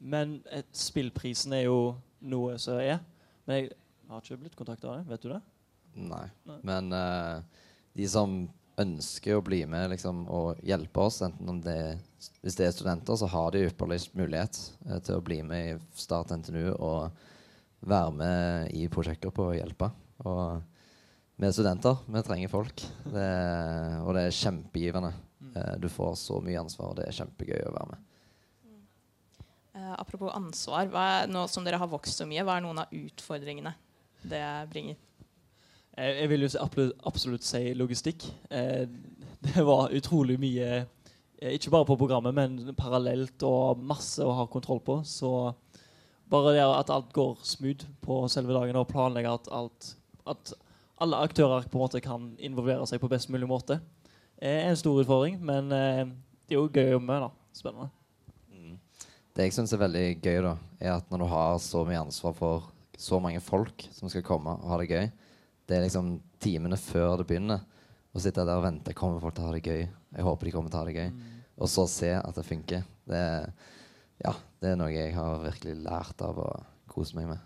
[SPEAKER 7] Men et, spillprisen er jo noe som er. Men jeg har ikke blitt kontakta av det. Vet du det?
[SPEAKER 8] Nei.
[SPEAKER 7] Nei.
[SPEAKER 8] Men uh, de som ønsker å bli med liksom, og hjelpe oss, enten om det er, hvis det er studenter, så har de ypperlig mulighet eh, til å bli med i Start NTNU og være med i prosjektgruppa og hjelpe. Og vi er studenter, vi trenger folk. Det, og det er kjempegivende. Eh, du får så mye ansvar, og det er kjempegøy å være med.
[SPEAKER 2] Eh, apropos ansvar, hva er, nå som dere har vokst så mye, hva er noen av utfordringene det bringer?
[SPEAKER 7] Jeg, jeg vil jo absolutt, si logistikk. Eh, det var utrolig mye eh, Ikke bare på programmet, men parallelt og masse å ha kontroll på. Så bare det at alt går smooth på selve dagen, og planlegge at alt At alle aktører på en måte kan involvere seg på best mulig måte, er en stor utfordring. Men eh, det er jo gøy å jobbe med. da. Spennende.
[SPEAKER 8] Det jeg syns er veldig gøy, da, er at når du har så mye ansvar for så mange folk som skal komme og ha det gøy, det er liksom timene før det begynner. Å sitte der og vente. Kommer folk til å ha det gøy? Jeg håper de kommer til å ha det gøy. Og så se at det funker. Det, ja, det er noe jeg har virkelig lært av å kose meg med.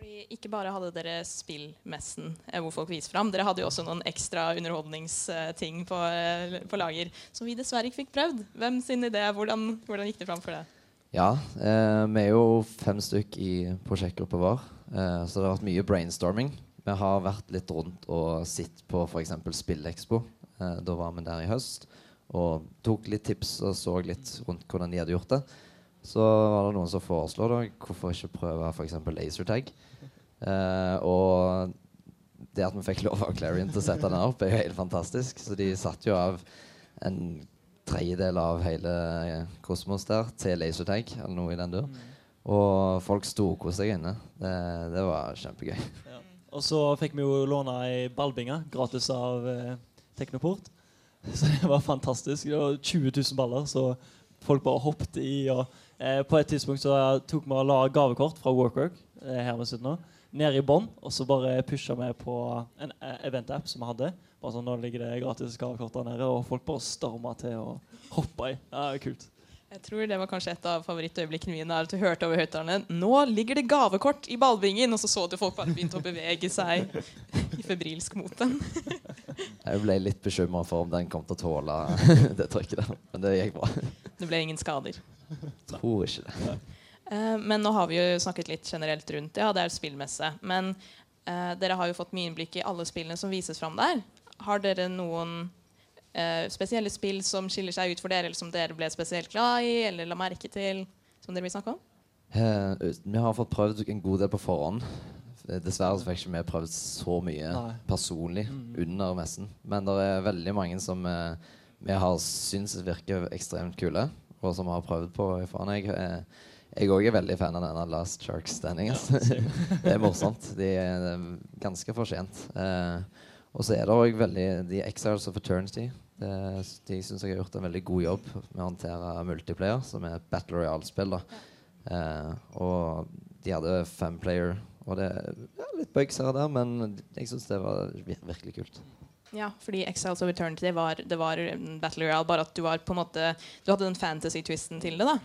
[SPEAKER 2] Fordi Ikke bare hadde dere spillmessen eh, hvor folk viser fram, dere hadde jo også noen ekstra underholdningsting på, eh, på lager som vi dessverre ikke fikk prøvd. Hvem sin idé? Hvordan, hvordan gikk det fram for det?
[SPEAKER 8] Ja, eh, vi er jo fem stykk i prosjektgruppa vår, eh, så det har vært mye brainstorming. Vi har vært litt rundt og sett på f.eks. Spillekspo. Eh, da var vi der i høst og tok litt tips og så litt rundt hvordan de hadde gjort det. Så var det noen som foreslo da, hvorfor ikke prøve f.eks. lasertag. Eh, og det at vi fikk lov av Clarion til å sette den opp, er jo helt fantastisk. Så de satte jo av en tredjedel av hele eh, Kosmos der til lasertag, eller noe i den duren. Og folk storkoste seg inne. Det, det var kjempegøy.
[SPEAKER 7] Og så fikk vi jo låne ei ballbinge gratis av eh, Teknoport. Så det var fantastisk. Det var 20 000 baller, så folk bare hoppet i. Og, eh, på et tidspunkt så tok vi og la gavekort fra Workwork eh, her vi sitter nå, ned i bånn. Og så bare pusha vi på en eh, event-app som vi hadde. Bare sånn, Nå ligger det gratis gavekort der nede, og folk bare storma til og hoppa i. Det er kult.
[SPEAKER 2] Jeg tror det var kanskje et av favorittøyeblikkene mine. At du hørte over høyttalerne Nå ligger det gavekort i ballbingen! Og så så du folk bare begynte å bevege seg i febrilsk mot den.
[SPEAKER 8] Jeg ble litt bekymra for om den kom til å tåle det trykket der. Men det gikk bra.
[SPEAKER 2] Det ble ingen skader.
[SPEAKER 8] Tror ikke det.
[SPEAKER 2] Eh, men nå har vi jo snakket litt generelt rundt det, ja, det er spillmesse. Men eh, dere har jo fått mye innblikk i alle spillene som vises fram der. Har dere noen eh, spesielle spill som skiller seg ut for dere, eller som dere ble spesielt glad i, eller la merke til, som dere vil snakke om?
[SPEAKER 8] Eh, vi har fått prøvd en god del på forhånd. Eh, Dessverre så fikk ikke vi prøvd så mye
[SPEAKER 7] Nei.
[SPEAKER 8] personlig under messen. Men det er veldig mange som eh, vi har syntes virker ekstremt kule, og som har prøvd på faen. Jeg, eh, jeg òg er veldig fan av denne Last Shark Standing. Altså. det er morsomt. De er det er ganske fortjent. Eh, og så er det òg veldig The Exiles of Eternity. Det, de syns jeg har gjort en veldig god jobb med å håndtere multiplayer, som er Battle Royale-spill. Eh, og de hadde fem player, og det er ja, litt bugs her og der, men jeg syns det var vir virkelig kult.
[SPEAKER 2] Ja, fordi Exiles of Eternity var, det var Battle Royale, bare at du var på en måte Du hadde den fantasy-twisten til det, da.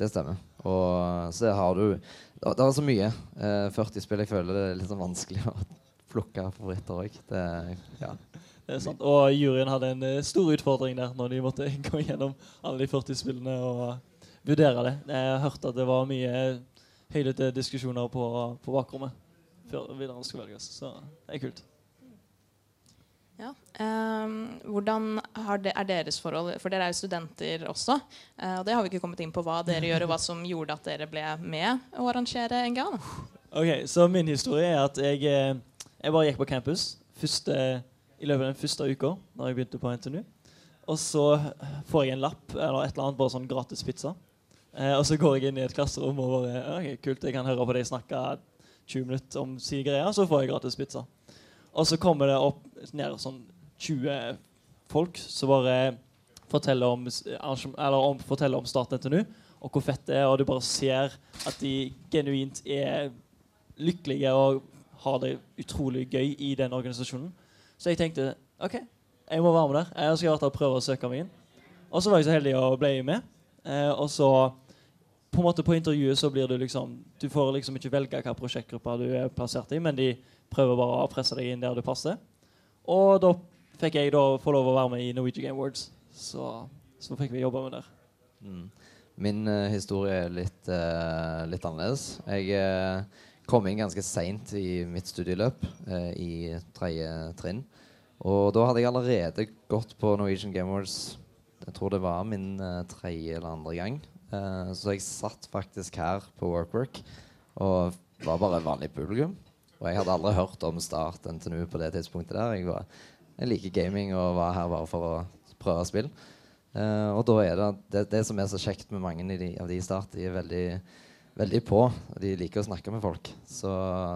[SPEAKER 8] Det stemmer. Og så har du det er så mye. Eh, 40 spill. Jeg føler det er litt sånn vanskelig å plukke favoritter òg. Ja.
[SPEAKER 7] Det er sant. Og juryen hadde en eh, stor utfordring der når de måtte gå gjennom alle de 40 spillene og vurdere det. Jeg har hørt at det var mye høylytte diskusjoner på, på bakrommet før vinneren skulle velges. Så det er kult.
[SPEAKER 2] Ja. Um, hvordan har det, er deres forhold For dere er jo studenter også. Uh, og det har vi ikke kommet inn på hva dere gjør, og hva som gjorde at dere ble med å arrangere NGA. Da.
[SPEAKER 7] Ok, Så min historie er at jeg, eh, jeg bare gikk på campus første, i løpet av den første uka da jeg begynte på NTNU. Og så får jeg en lapp eller et eller annet, bare sånn gratis pizza. Eh, og så går jeg inn i et klasserom og bare ok, kult, jeg kan høre på deg snakke 20 minutter om sine greier, så får jeg gratis pizza. Og så kommer det opp ned sånn 20 folk som bare forteller om, om, forteller om Start NTNU, og hvor fett det er, og du bare ser at de genuint er lykkelige og har det utrolig gøy i den organisasjonen. Så jeg tenkte OK, jeg må være med der. Jeg skal i prøve å søke meg inn. Og så var jeg så heldig og ble med. Eh, og så på en måte på intervjuet så blir du liksom Du får liksom ikke velge hvilken prosjektgruppa du er plassert i, men de prøver bare å presse deg inn der du passer. Og da fikk jeg da få lov å være med i Norwegian Game Awards. Så, så fikk vi jobbe med der.
[SPEAKER 8] Mm. Min uh, historie er litt, uh, litt annerledes. Jeg eh, kom inn ganske seint i mitt studieløp, eh, i tredje trinn. Og da hadde jeg allerede gått på Norwegian Game Awards Jeg tror det var min eh, tredje eller andre gang. Eh, så jeg satt faktisk her på WorkWork og var bare vanlig publikum. Og jeg hadde aldri hørt om Start NTNU på det tidspunktet der. Jeg, var, jeg liker gaming og var her bare for å prøve spill. Eh, og da er det, det det som er så kjekt med mange av de i Start, de er veldig, veldig på. og De liker å snakke med folk. Så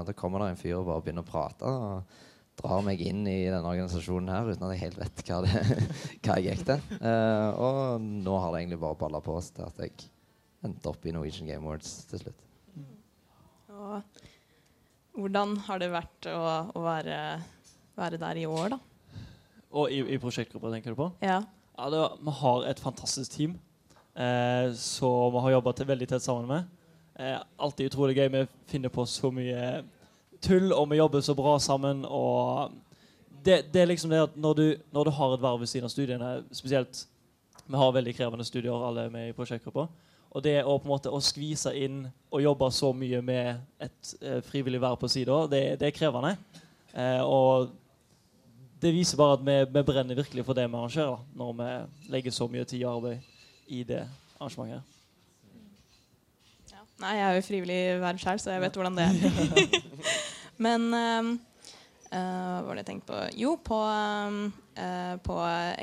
[SPEAKER 8] da kommer det en fyr og bare begynner å prate. og drar meg inn i denne organisasjonen her uten at jeg helt vet hva, det, hva jeg gikk til. Uh, og nå har det egentlig bare balla på oss til at jeg endte opp i Norwegian Game Awards til slutt.
[SPEAKER 2] Og hvordan har det vært å, å være, være der i år, da?
[SPEAKER 7] Og i, i prosjektgruppa, tenker du på?
[SPEAKER 2] Ja.
[SPEAKER 7] Ja, det, Vi har et fantastisk team eh, som vi har jobba veldig tett sammen med. Eh, alltid utrolig gøy. Vi finner på så mye tull, og vi jobber så bra sammen. og det, det er liksom det at når du, når du har et verv ved siden av studiene, spesielt Vi har veldig krevende studier, alle er med i prosjektgruppa. Og det å på en måte å skvise inn og jobbe så mye med et eh, frivillig verv på sida, det, det er krevende. Eh, og det viser bare at vi, vi brenner virkelig for det vi arrangerer, når vi legger så mye tid og arbeid i det arrangementet.
[SPEAKER 2] Nei, jeg er jo frivillig verv sjøl, så jeg vet hvordan det er. Men ehm, uh, hva var det jeg tenkte på? Jo, på, eh, på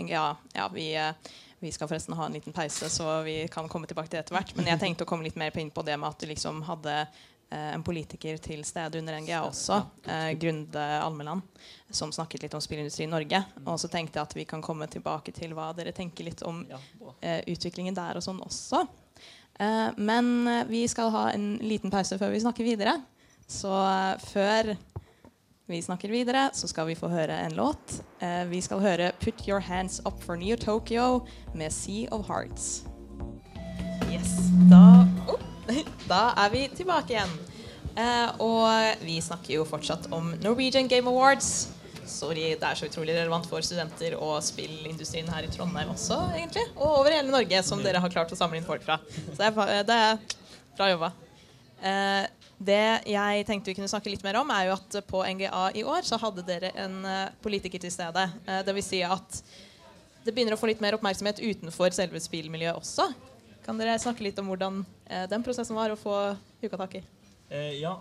[SPEAKER 2] NGA Ja, vi, uh, vi skal forresten ha en liten pause, så vi kan komme tilbake til det etter hvert. Men jeg tenkte å komme litt mer inn på det med at du liksom hadde en politiker til stede under NGA også, eh, Grunde Almeland, som snakket litt om spillindustri i Norge. Og så tenkte jeg at vi kan komme tilbake til hva dere tenker litt om eh, utviklingen der og sånn også. Eh, men eh, vi skal ha en liten pause før vi snakker videre. Så eh, før vi snakker videre, så skal vi få høre en låt. Vi skal høre 'Put Your Hands Up for Neo Tokyo' med 'Sea of Hearts'. Yes, da, oh, da er vi tilbake igjen. Og vi snakker jo fortsatt om Norwegian Game Awards. Sorry, det er så utrolig relevant for studenter og spillindustrien her i Trondheim også, egentlig. Og over hele Norge, som dere har klart å samle inn folk fra. Så det er, det er bra jobba. Eh, det jeg tenkte vi kunne snakke litt mer om, er jo at på NGA i år så hadde dere en eh, politiker til stede. Dvs. det vil si at det begynner å få litt mer oppmerksomhet utenfor selve spillmiljøet også. Kan dere snakke litt om hvordan eh, den prosessen var å få huka tak i?
[SPEAKER 7] Uh, ja.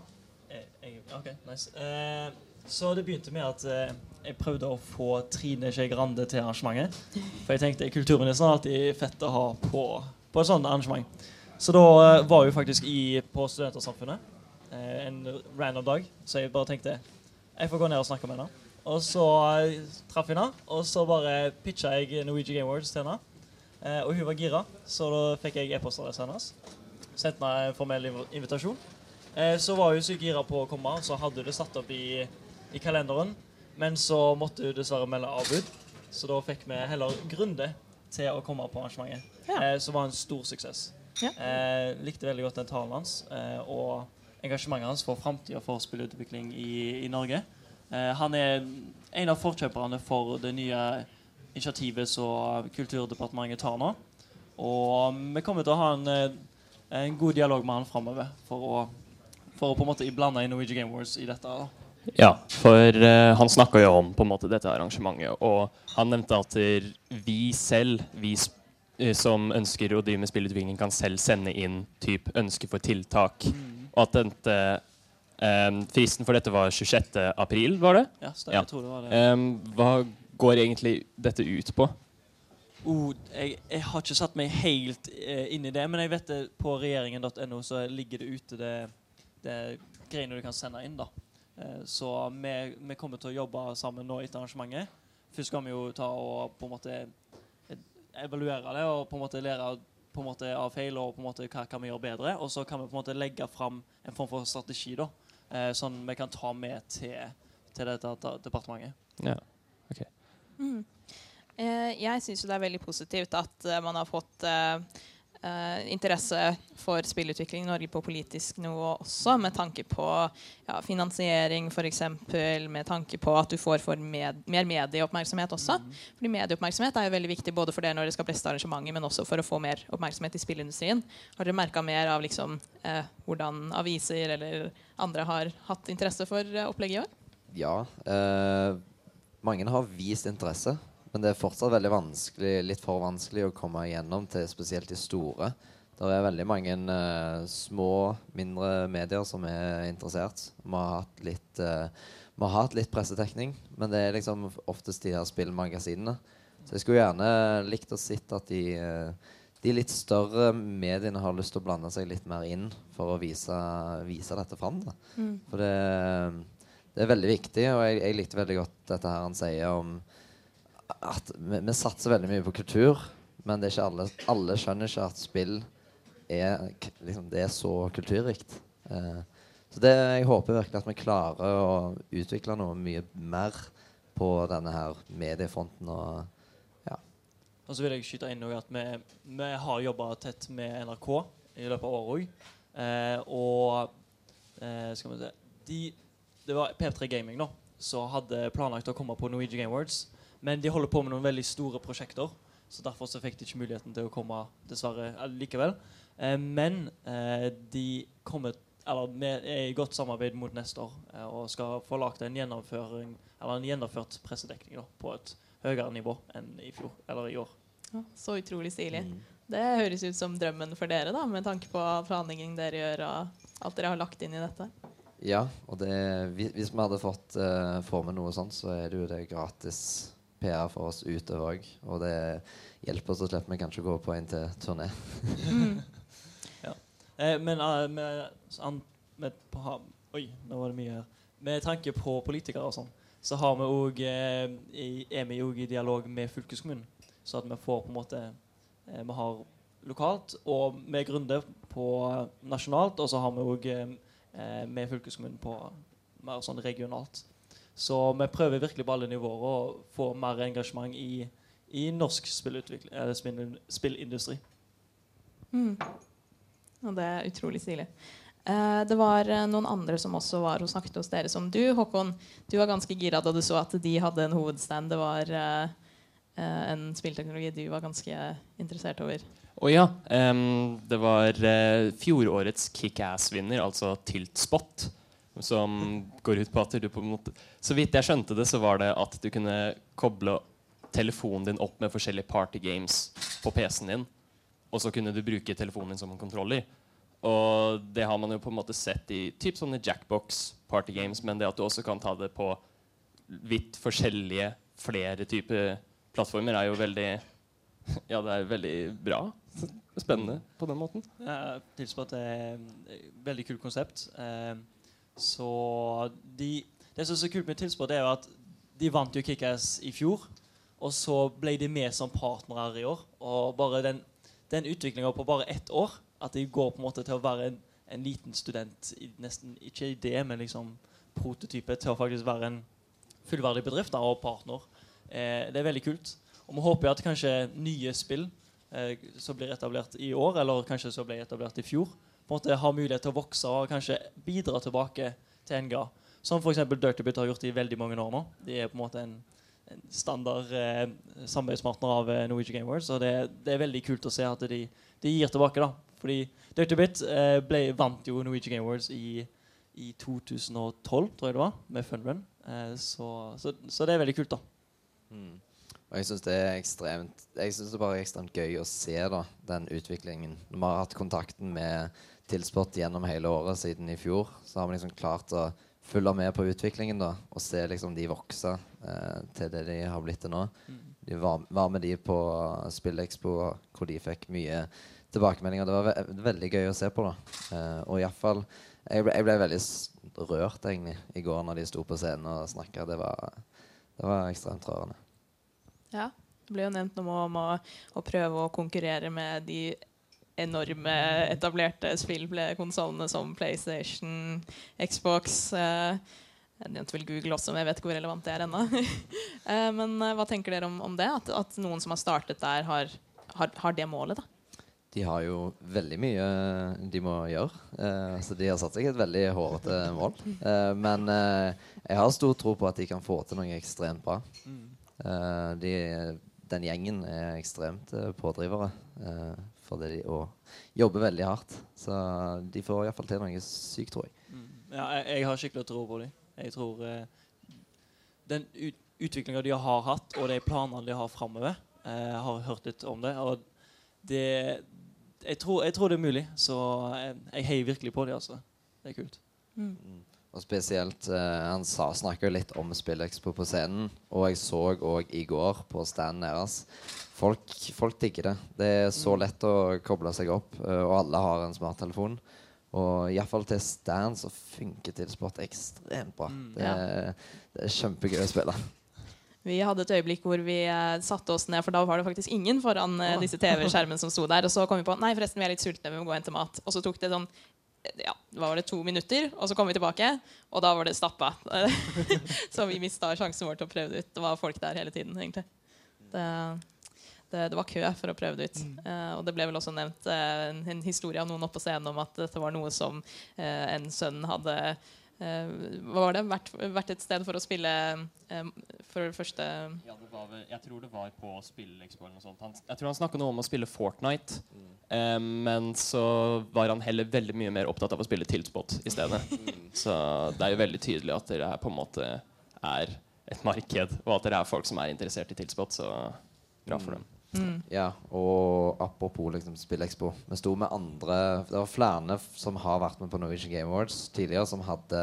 [SPEAKER 7] Uh, OK, nice. Eh, så det begynte med at eh, jeg prøvde å få Trine Skei Grande til arrangementet. For jeg tenkte kulturministeren er alltid fett å ha på, på et sånt arrangement. Så da eh, var jeg faktisk i, på Studentersamfunnet eh, en random dag. Så jeg bare tenkte jeg får gå ned og snakke med henne. Og så eh, traff jeg henne, og så bare pitcha jeg Norwegian Game Awards til henne. Eh, og hun var gira, så da fikk jeg e-postadressen hennes. Sendte henne en formell invitasjon. Eh, så var hun så gira på å komme, så hadde hun det satt opp i, i kalenderen. Men så måtte hun dessverre melde avbud, så da fikk vi heller Grunde til å komme på arrangementet.
[SPEAKER 2] Ja.
[SPEAKER 7] Eh, som var en stor suksess.
[SPEAKER 2] Ja.
[SPEAKER 7] Eh, likte veldig godt den talen hans eh, og engasjementet hans for framtida for spillutvikling i, i Norge. Eh, han er en av forkjøperne for det nye initiativet som Kulturdepartementet tar nå. Og vi kommer til å ha en, eh, en god dialog med han framover for for å på en måte blande inn Norwegian Game Wars i dette. da.
[SPEAKER 3] Ja, for uh, han snakka jo om på en måte dette arrangementet, og han nevnte at vi selv, vi eh, som ønsker å drive med spillutvikling, kan selv sende inn typ ønske for tiltak. Og at dette um, Fristen for dette var 26. april, var det?
[SPEAKER 7] Ja, stemmer, jeg tror det var det.
[SPEAKER 3] Um, hva går egentlig dette ut på?
[SPEAKER 7] Oh, jeg, jeg har ikke satt meg helt eh, inn i det, men jeg vet det på regjeringen.no så ligger det ute det, det greiene du kan sende inn. da. Eh, så vi, vi kommer til å jobbe sammen nå etter arrangementet. Først skal vi jo ta og på en måte evaluere det og på en måte lære på en måte av feil og på en måte hva kan vi gjøre bedre. Og så kan vi på en måte legge fram en form for strategi da, eh, sånn vi kan ta med til, til dette departementet.
[SPEAKER 3] Ja.
[SPEAKER 2] Mm. Eh, jeg syns det er veldig positivt at man har fått eh, interesse for spillutvikling i Norge på politisk nivå også, med tanke på ja, finansiering f.eks., med tanke på at du får for med, mer medieoppmerksomhet også. Fordi medieoppmerksomhet er jo veldig viktig både for det når det skal preste arrangementer, men også for å få mer oppmerksomhet i spillindustrien. Har dere merka mer av liksom, eh, hvordan aviser eller andre har hatt interesse for eh, opplegget i år?
[SPEAKER 8] Ja. Eh, mange har vist interesse, men det er fortsatt veldig vanskelig, litt for vanskelig å komme igjennom til spesielt de store. Det er veldig mange uh, små, mindre medier som er interessert. Vi har hatt litt, uh, har hatt litt pressetekning, men det er liksom oftest de her spillmagasinene. Så jeg skulle gjerne likt å sitte at de, eh, de litt større mediene har lyst til å blande seg litt mer inn for å vise, vise dette fram.
[SPEAKER 2] Mm.
[SPEAKER 8] For det, det er veldig viktig, og jeg, jeg likte veldig godt dette her han sier om at vi, vi satser veldig mye på kultur, men det er ikke alle, alle skjønner ikke at spill er, liksom, det er så kulturrikt. Eh, så det, jeg håper virkelig at vi klarer å utvikle noe mye mer på denne her mediefronten. og
[SPEAKER 7] Og så vil jeg skyte inn at vi, vi har jobba tett med NRK i løpet av året òg. Eh, og eh, skal vi se de, Det var P3 Gaming nå, som hadde planlagt å komme på Norwegian Game Awards. Men de holder på med noen veldig store prosjekter, så derfor så fikk de ikke muligheten til å komme dessverre eh, likevel. Eh, men eh, de kommer eller vi er i godt samarbeid mot neste år eh, og skal få lagt en gjennomføring Eller en gjennomført pressedekning da, på et høyere nivå enn i fjor, eller i år.
[SPEAKER 2] Ja, så utrolig stilig.
[SPEAKER 8] mm.
[SPEAKER 2] Det høres ut som drømmen for dere, da, med tanke på planlegging dere gjør, og alt dere har lagt inn i dette.
[SPEAKER 8] Ja, og det, hvis, hvis vi hadde fått uh, få med noe sånt, så er det jo det gratis PR for oss utover òg. Og det hjelper oss å slippe vi kanskje gå på en til turné.
[SPEAKER 7] Eh, men uh, med, an, med, på, ha- Oi, nå var det mye her. Med tanke på politikere og sånn, så har vi også, eh, er vi òg i dialog med fylkeskommunen. Så at vi får på en måte eh, Vi har lokalt, og vi grunder på nasjonalt, og så har vi òg eh, med fylkeskommunen på mer sånn regionalt. Så vi prøver virkelig på alle nivåer å få mer engasjement i, i norsk eller spillindustri.
[SPEAKER 2] Mm. Og det er utrolig stilig. Eh, det var eh, noen andre som også var og snakket hos dere, som du. Håkon, du var ganske gira da du så at de hadde en hovedstand. Det var eh, eh, en spillteknologi du var ganske interessert over.
[SPEAKER 3] Å ja. Um, det var uh, fjorårets kickass-vinner, altså Tiltspot, som går ut på at du på en måte Så vidt jeg skjønte det, så var det at du kunne koble telefonen din opp med forskjellige partygames på PC-en din, og så kunne du bruke telefonen din som en kontroller. Og det har man jo på en måte sett i typ sånne Jackbox partygames, men det at du også kan ta det på vidt forskjellige, flere typer plattformer, er jo veldig Ja, det er veldig bra. Spennende på den måten.
[SPEAKER 7] Jeg Ja, det er et veldig kult konsept. Eh, så de, Det som er så kult med Tilsport, er jo at de vant jo Kickass i fjor. Og så ble de med som partnere i år. Og bare den, den utviklinga på bare ett år, at de går på en måte til å være en, en liten student i nesten Ikke idé, men liksom prototype til å faktisk være en fullverdig bedrift da, og partner. Eh, det er veldig kult. Og vi håper at kanskje nye spill eh, som blir etablert i år, eller kanskje som ble etablert i fjor, på en måte har mulighet til å vokse og kanskje bidra tilbake til NGA. Som f.eks. Dirtybit har gjort i veldig mange år nå. De er på en måte en, en standard eh, samarbeidspartner av eh, Norwegian Game Awards. Og det, det er veldig kult å se at de, de gir tilbake. da. Fordi Dirtybit eh, ble, vant jo Norwegian Game Awards i, i 2012, tror jeg det var, med Funrun. Eh, så, så, så det er veldig kult, da.
[SPEAKER 8] Mm. Og jeg syns det er ekstremt Jeg synes det bare er ekstremt gøy å se da den utviklingen. Når vi har hatt kontakten med Tilsport gjennom hele året siden i fjor, så har vi liksom klart å følge med på utviklingen da og se liksom de vokse eh, til det de har blitt til nå. De var, var med de på Spillekspo, hvor de fikk mye tilbakemeldinger. Det var ve veldig gøy å se på. da eh, Og iallfall jeg, ble- jeg ble veldig rørt egentlig i går når de sto på scenen og snakka. Det, var- det var ekstremt rørende.
[SPEAKER 2] Ja. Det ble jo nevnt noe om å, å prøve å konkurrere med de enorme etablerte spillkonsollene som PlayStation, Xbox eh, Jeg nevnte vel Google også, men jeg vet ikke hvor relevant det er ennå. Eh, men eh, hva tenker dere om, om det? At, at noen som har startet der, har, har, har det målet? da?
[SPEAKER 8] De har jo veldig mye de må gjøre. Eh, så de har satt seg et veldig hårete mål. Eh, men eh, jeg har stor tro på at de kan få til noe ekstremt bra. Eh, de, den gjengen er ekstremt eh, pådrivere eh, for det de, og jobber veldig hardt. Så de får iallfall til noe sykt, tror jeg.
[SPEAKER 7] Ja, jeg, jeg har skikkelig tro på dem. Jeg tror eh, den ut, utviklinga de har hatt, og de planene de har framover eh, har hørt litt om det. Og det jeg tror, jeg tror det er mulig, så jeg, jeg heier virkelig på dem. Altså. Det er kult.
[SPEAKER 8] Og spesielt eh, Han sa, snakka litt om SpillExpo på scenen, og jeg så òg i går på standen deres. Folk, folk digger det. Det er så lett å koble seg opp, eh, og alle har en smarttelefon. Og iallfall til stand så funker Tilsport ekstremt bra. Det, er, det er kjempegøy å spille.
[SPEAKER 2] Vi hadde et øyeblikk hvor vi eh, satte oss ned, for da var det faktisk ingen foran eh, disse TV-skjermene som sto der. Og så kom vi på nei forresten vi er litt sultne, vi må gå og hente mat. Og så tok det sånn eh, ja, var det, to minutter, og så kom vi tilbake, og da var det stappa. så vi mista sjansen vår til å prøve det ut. Det var folk der hele tiden, egentlig. Det, det, det var kø for å prøve det ut. Eh, og det ble vel også nevnt eh, en, en historie av noen oppe på scenen om at dette var noe som eh, en sønn hadde eh, hva var det? Vært, vært et sted for å spille for det første
[SPEAKER 9] Ja, det var vel, jeg tror det var på Spillekspo eller noe sånt. Han, jeg tror han snakka noe om å spille Fortnite, eh, men så var han heller veldig mye mer opptatt av å spille Tiltspot i stedet. Så det er jo veldig tydelig at dere her på en måte er et marked, og at dere er folk som er interessert i Tiltspot, så bra for dem.
[SPEAKER 8] Ja, og apropos liksom SpillExpo Vi sto med andre Det var flere som har vært med på Norwegian Game Awards tidligere, som hadde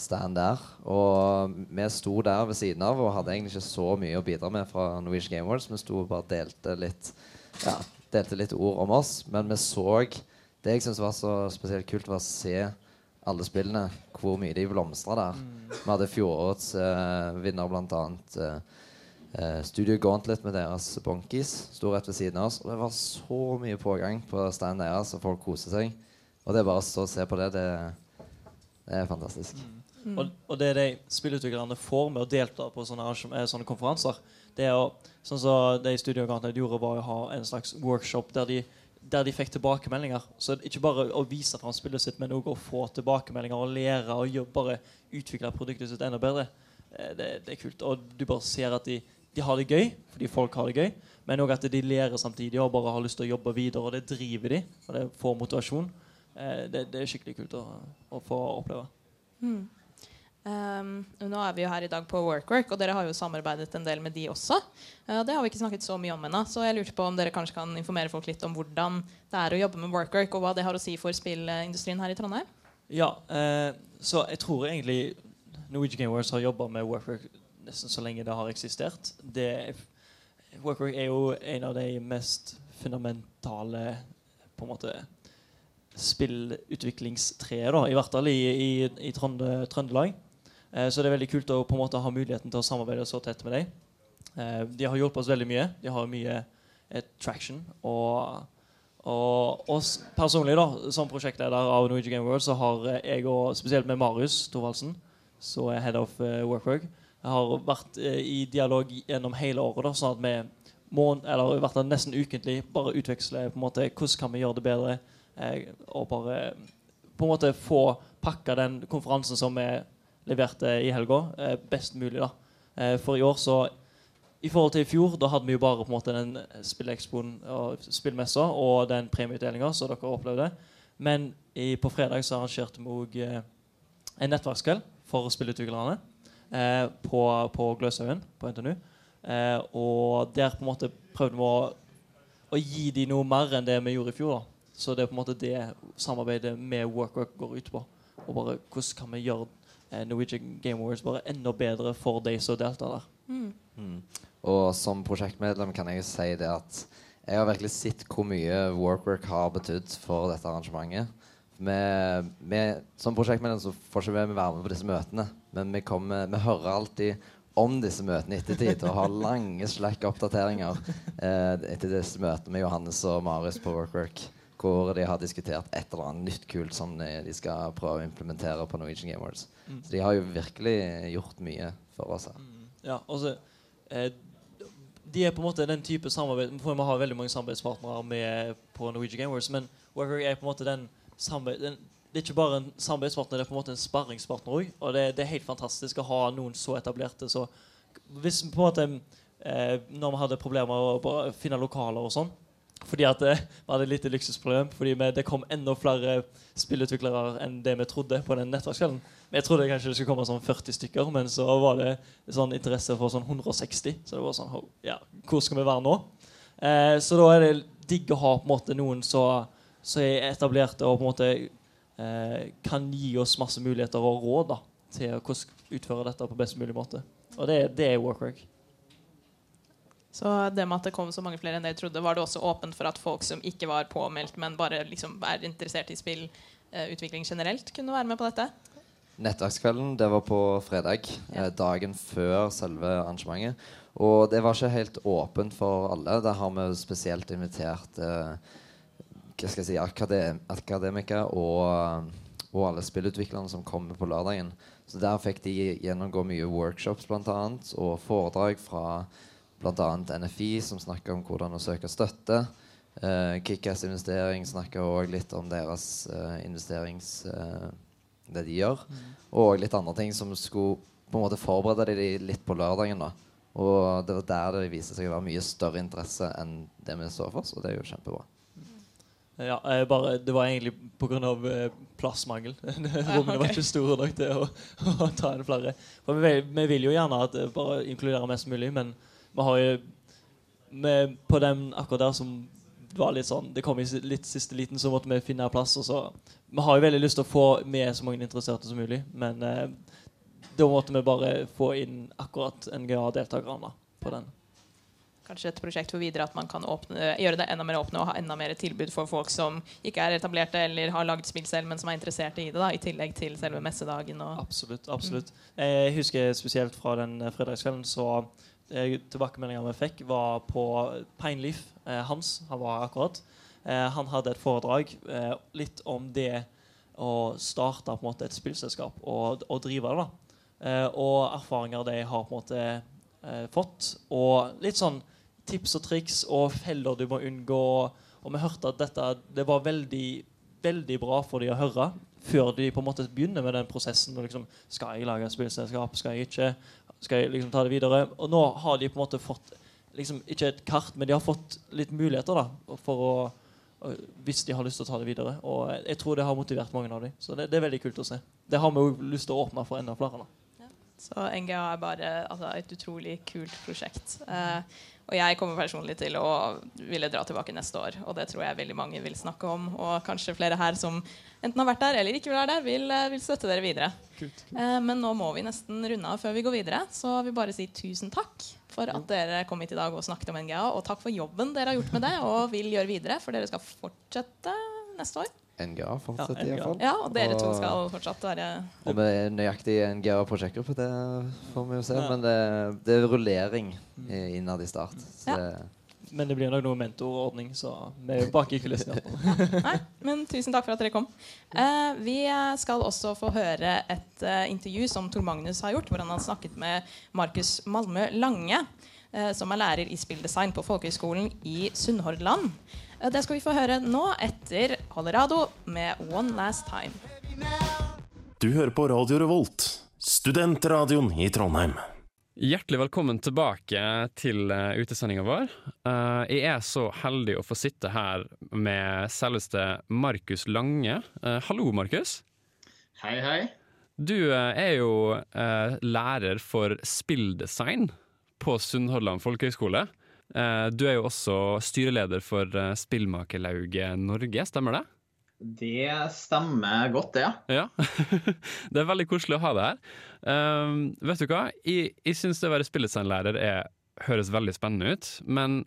[SPEAKER 8] stand der. Og vi sto der ved siden av og hadde egentlig ikke så mye å bidra med fra Norwegian Game Awards. Vi sto og bare delte litt Ja, delte litt ord om oss. Men vi så Det jeg syns var så spesielt kult, var å se alle spillene, hvor mye de blomstra der. Vi hadde fjorårets uh, vinner, blant annet. Eh, Eh, Studio Gauntlet med deres Bonkies sto rett ved siden av oss. Og det var så mye pågang på standen deres, og folk koser seg. Og det er bare å se på det. Det, det er fantastisk.
[SPEAKER 7] Og, og det de spillutviklerne får med å delta på sånne, eh, sånne konferanser, det er å Sånn som de Studio Gauntlet gjorde, var å ha en slags workshop der de, der de fikk tilbakemeldinger. Så ikke bare å vise fram spillet sitt, men òg å få tilbakemeldinger og lære og jobbe, bare utvikle produktet sitt enda bedre. Eh, Det, det er kult. Og du bare ser at de, de har det gøy, fordi folk har det gøy. Men òg at de lærer samtidig og bare har lyst til å jobbe videre. Og det driver de, og det får motivasjon. Eh, Det, det er skikkelig kult å, å få oppleve.
[SPEAKER 2] Um, nå er vi jo her i dag på Workwork, og dere har jo samarbeidet en del med de også. Uh, det har vi ikke snakket så mye om ennå, så jeg lurte på om dere kanskje kan informere folk litt om hvordan det er å jobbe med Workwork, og hva det har å si for spillindustrien her i Trondheim.
[SPEAKER 7] Ja, eh, så jeg tror egentlig Norwegian Game Awards har jobba med Workwork nesten så lenge det har eksistert. Det, Workwork er jo en av de mest fundamentale på en måte spillutviklingstreet, i hvert fall i, i, i Trønde, Trøndelag. Eh, så det er veldig kult å på en måte ha muligheten til å samarbeide så tett med dem. Eh, de har hjulpet oss veldig mye. De har mye eh, traction. Og, og oss personlig, da, som prosjektleder av Norwegian Game World, så har eh, jeg og spesielt med Marius Thorvaldsen, som er head of eh, Workwork, har vært eh, i dialog gjennom hele året, da, sånn at vi må, eller i hvert fall nesten ukentlig bare utveksler på en måte hvordan kan vi gjøre det bedre, eh, og bare på en måte få pakka den konferansen som vi leverte i helga, eh, best mulig. da. Eh, for i år så I forhold til i fjor, da hadde vi jo bare på en måte den spillekspoen og spillmessa og den premieutdelinga som dere opplevde. Men i, på fredag så arrangerte vi òg eh, en nettverkskveld for spillutviklerne eh, på, på Gløshaugen på NTNU. Eh, og der på en måte prøvde vi å, å gi dem noe mer enn det vi gjorde i fjor. da. Så det er på en måte det samarbeidet med WorkWork går ut på. Og bare hvordan kan vi gjøre eh, Norwegian Game Awards bare enda bedre for de som deltar der.
[SPEAKER 2] Mm.
[SPEAKER 8] Mm. Og som prosjektmedlem kan jeg jo si det at jeg har virkelig sett hvor mye Workwork har betydd for dette arrangementet. Vi, med, som prosjektmedlem så får ikke vi være med på disse møtene, men vi, kommer, vi hører alltid om disse møtene i ettertid og har lange slekke oppdateringer eh, etter disse møtene med Johannes og Marius på Workwork, hvor de har diskutert et eller annet nytt kult som de, skal prøve å implementere på Norwegian Game Awards.
[SPEAKER 7] Mm.
[SPEAKER 8] Så de har jo virkelig gjort mye for oss her.
[SPEAKER 7] Ja, altså eh, De er på en måte den type samarbeid Vi har veldig mange samarbeidspartnere med på Norwegian Game Awards, men Worker er på en måte den, samarbeid, Det er ikke bare en samarbeidspartner, det er på en måte en sparringspartner òg. Og det, det er helt fantastisk å ha noen så etablerte. Så hvis på en måte eh, Når vi hadde problemer med å finne lokaler og sånn fordi at eh, vi hadde et lite luksusproblem. Fordi vi, det kom enda flere spillutviklere enn det vi trodde på den nettverkskvelden. Jeg trodde kanskje det skulle komme sånn 40 stykker, men så var det sånn interesse for sånn 160. Så det var sånn ja, Hvor skal vi være nå? Eh, så da er det digg å ha på en måte noen som er etablerte og på en måte eh, kan gi oss masse muligheter og råd da, til å utføre dette på best mulig måte. Og det, det er workwork.
[SPEAKER 2] Så det med at det kom så mange flere enn det jeg trodde, var det også åpent for at folk som ikke var påmeldt, men bare liksom er interessert i spillutvikling generelt, kunne være med på dette?
[SPEAKER 8] Nettverkskvelden det var på fredag, eh, dagen før selve arrangementet. Og det var ikke helt åpent for alle. Der har vi spesielt invitert eh, si, akadem akademikere og, og alle spillutviklerne som kommer på lørdagen. Så der fikk de gjennomgå mye workshops blant annet, og foredrag fra bl.a. NFI, som snakker om hvordan å søke støtte. Uh, Kickass investering snakker òg litt om deres uh, investerings... Uh, det de gjør. Og litt andre ting som skulle på en måte forberede de litt på lørdagen. da. Og det var der det viste seg å være mye større interesse enn det vi så for oss, og det er jo kjempebra.
[SPEAKER 7] Ja, bare, Det var egentlig pga. Eh, plassmangel. Rommene var ikke store nok til å, å ta inn flere. For vi, vi vil jo gjerne at bare inkludere mest mulig, men vi har jo vi, På den akkurat der som var litt sånn Det kom i litt siste liten, så måtte vi finne plass. Og så, vi har jo veldig lyst til å få med så mange interesserte som mulig, men eh, da måtte vi bare få inn akkurat NGA-deltakerne på den.
[SPEAKER 2] Kanskje et prosjekt for videre at man kan åpne, gjøre det enda mer åpne og ha enda mer tilbud for folk som ikke er etablerte eller har lagd spill selv, men som er interesserte i det, da, i tillegg til selve messedagen.
[SPEAKER 7] Absolutt. absolutt. Jeg husker spesielt fra den eh, fredagskvelden så Tilbakemeldinga vi fikk, var på Pineleaf. Eh, Hans han var akkurat. Eh, han hadde et foredrag eh, litt om det å starte på en måte et spillselskap og, og drive det. da. Eh, og erfaringer de har på en måte eh, fått. Og litt sånn tips og triks og feller du må unngå. Og vi hørte at dette det var veldig, veldig bra for de å høre før de på en måte begynner med den prosessen. Liksom, skal jeg lage et spillselskap? Skal jeg ikke? Skal jeg liksom ta det videre? Og nå har de på en måte fått liksom, ikke et kart, men de har fått litt muligheter da, for å hvis de har lyst til å ta det videre. Og jeg tror det har motivert mange av dem. Så det, det er veldig kult å se. Det har vi jo lyst til å åpne for enda flere. da.
[SPEAKER 2] Så NGA er bare altså, et utrolig kult prosjekt. Eh, og jeg kommer personlig til å ville dra tilbake neste år. Og det tror jeg veldig mange vil snakke om. Og kanskje flere her som enten har vært der eller ikke vil være der, vil, eh, vil støtte dere videre. Eh, men nå må vi nesten runde av før vi går videre. Så jeg vil bare si tusen takk for at dere kom hit i dag og snakket om NGA. Og takk for jobben dere har gjort med det og vil gjøre videre, for dere skal fortsette neste år.
[SPEAKER 8] NGA fortsetter
[SPEAKER 7] Ja,
[SPEAKER 8] i hvert fall.
[SPEAKER 2] Ja, og dere to skal fortsatt være
[SPEAKER 8] Om det er nøyaktig NGA prosjektgruppe, det får vi jo se.
[SPEAKER 7] Ja.
[SPEAKER 8] Men det, det er rullering eh, innad i Start. Så
[SPEAKER 2] Ja.
[SPEAKER 8] det,
[SPEAKER 7] Men det blir nok noe mentorordning, så vi er jo bak i kulissene.
[SPEAKER 2] Nei, men tusen takk for at dere kom. Eh, vi skal også få høre et eh, intervju som Tor Magnus har gjort, hvor han har snakket med Markus Malmø Lange, eh, som er lærer i spilldesign på Folkehøgskolen i Sunnhordland. Eh, det skal vi få høre nå, etter Colorado med One Last Time.
[SPEAKER 10] Du hører på Radio Revolt, studentradioen i Trondheim.
[SPEAKER 11] Hjertelig velkommen tilbake til uh, utesendinga vår. Eh, jeg er så heldig å få sitte her med selveste Markus Lange. Eh, hallo, Markus.
[SPEAKER 12] Hei, hei.
[SPEAKER 11] Du eh, er jo eh, lærer for spilldesign på Sunnhordland folkehøgskole. Eh, du er jo også styreleder for eh, Spillmakerlauget Norge, stemmer det?
[SPEAKER 12] Det stemmer godt, det.
[SPEAKER 11] Ja. det er veldig koselig å ha deg her. Um, vet du hva? Jeg, jeg syns det å være spilldesignlærer er, høres veldig spennende ut. Men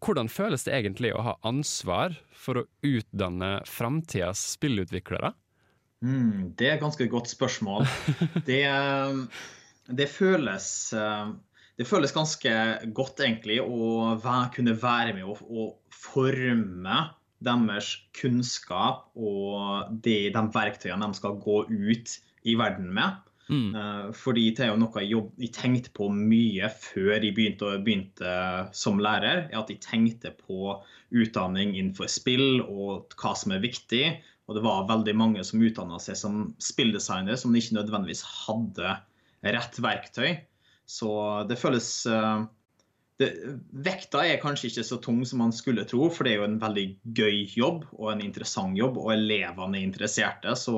[SPEAKER 11] hvordan føles det egentlig å ha ansvar for å utdanne framtidas spillutviklere?
[SPEAKER 12] Mm, det er et ganske godt spørsmål. Det, det, føles Det føles ganske godt, egentlig, å være, kunne være med å, å, forme deres kunnskap og de, de, verktøyene de skal gå ut i verden med. Mm. Uh, fordi det er jo noe jeg, jobb, jeg, tenkte på mye før jeg begynte, begynte, som lærer. At jeg tenkte på utdanning innenfor spill og hva som er viktig. Og det var veldig mange som utdanna seg som spilldesigner, som ikke nødvendigvis hadde rett verktøy. Så det føles uh, det, vekta er kanskje ikke så tung som man skulle tro, for det er jo en veldig gøy jobb og en interessant jobb, og elevene er interesserte. Så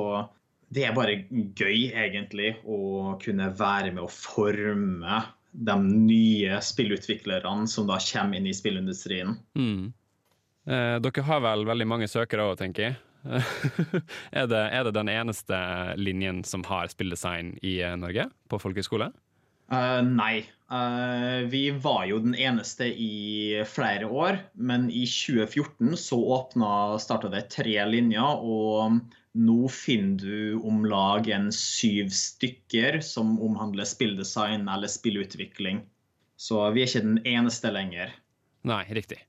[SPEAKER 12] det er bare gøy, egentlig, å kunne være med å forme de nye spillutviklerne som da kommer inn i spillindustrien.
[SPEAKER 11] Mm. Eh, dere har vel veldig mange søkere òg, tenker jeg. er, det, er, det, den eneste linjen som har spilldesign i eh, Norge, på folkehøyskole?
[SPEAKER 12] Uh, nei. Uh, vi var jo den eneste i flere år, men i 2014 så åpna, starta det tre linjer, og nå finner du om lag en syv stykker som omhandler spilldesign eller spillutvikling. Så vi er ikke den eneste lenger.
[SPEAKER 11] Nei, riktig.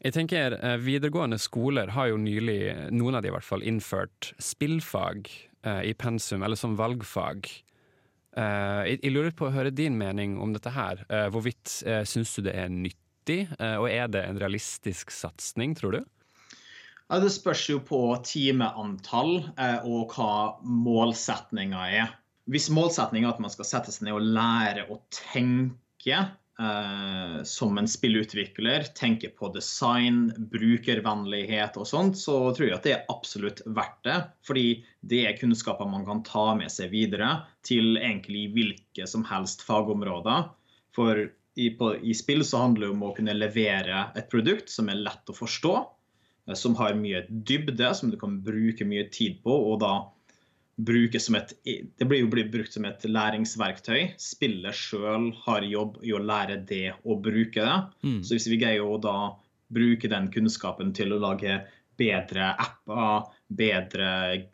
[SPEAKER 11] Jeg tenker eh, Videregående skoler har jo nylig, noen av de i hvert fall, innført spillfag i pensum, eller som valgfag. Uh, jeg, jeg, lurer på å høre din mening om dette her. Uh, hvorvidt uh, syns du det er nyttig, og er det en realistisk satsing, tror du?
[SPEAKER 12] Ja, det spørs jo på timeantall og hva målsetninga er. Hvis målsetninga er at man skal sette seg ned og lære å tenke eh, som en spillutvikler tenker på design, brukervennlighet og sånt, så tror jeg at det er absolutt verdt det. Fordi det er kunnskaper man kan ta med seg videre til egentlig hvilke som helst fagområder. For i, på, i spill så handler det om å kunne levere et produkt som er lett å forstå, eh, som har mye dybde, som du kan bruke mye tid på, og da brukes som et Det blir jo brukt som et læringsverktøy. Spillet sjøl har jobb i å lære det å bruke det. Mm. Så hvis vi greier å da bruke den kunnskapen til å lage bedre apper, bedre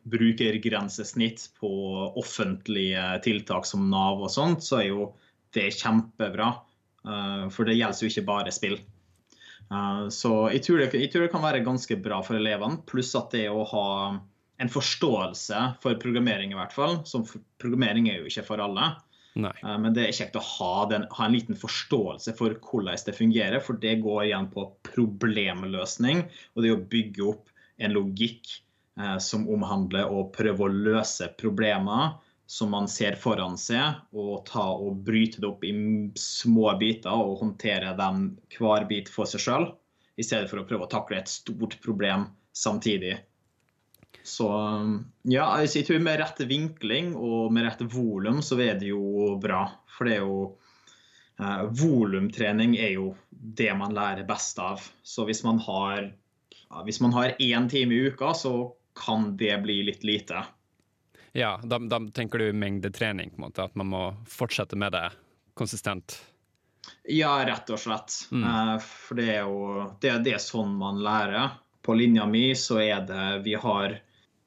[SPEAKER 12] brukergrensesnitt på offentlige tiltak som Nav og sånt, så er jo det kjempebra. Uh, for det gjelder jo ikke bare spill. Uh, så jeg tror, det, jeg tror, det, kan være ganske bra for elevene. Pluss at det å ha en forståelse for programmering, i hvert fall. Som programmering er jo ikke for alle.
[SPEAKER 11] Nei.
[SPEAKER 12] Eh, men det er kjekt å ha, den, ha, en liten forståelse for hvordan det fungerer, for det går igjen på problemløsning. Og det å bygge opp en logikk eh, som omhandler å prøve å løse problemer som man ser foran seg, og ta og bryte det opp i små biter og håndtere dem hver bit for seg sjøl, i stedet for å prøve å takle et stort problem samtidig. Så ja, jeg tror med rett vinkling og med rett volum så er det jo bra. For det er jo eh, Volumtrening er jo det man lærer best av. Så hvis man har ja, hvis man har én time i uka, så kan det bli litt lite.
[SPEAKER 11] Ja, da, da tenker du mengdetrening, på en måte, at man må fortsette med det konsistent?
[SPEAKER 12] Ja, rett og slett. Mm. Eh, for det er jo det, det er sånn man lærer. På linja mi så er det Vi har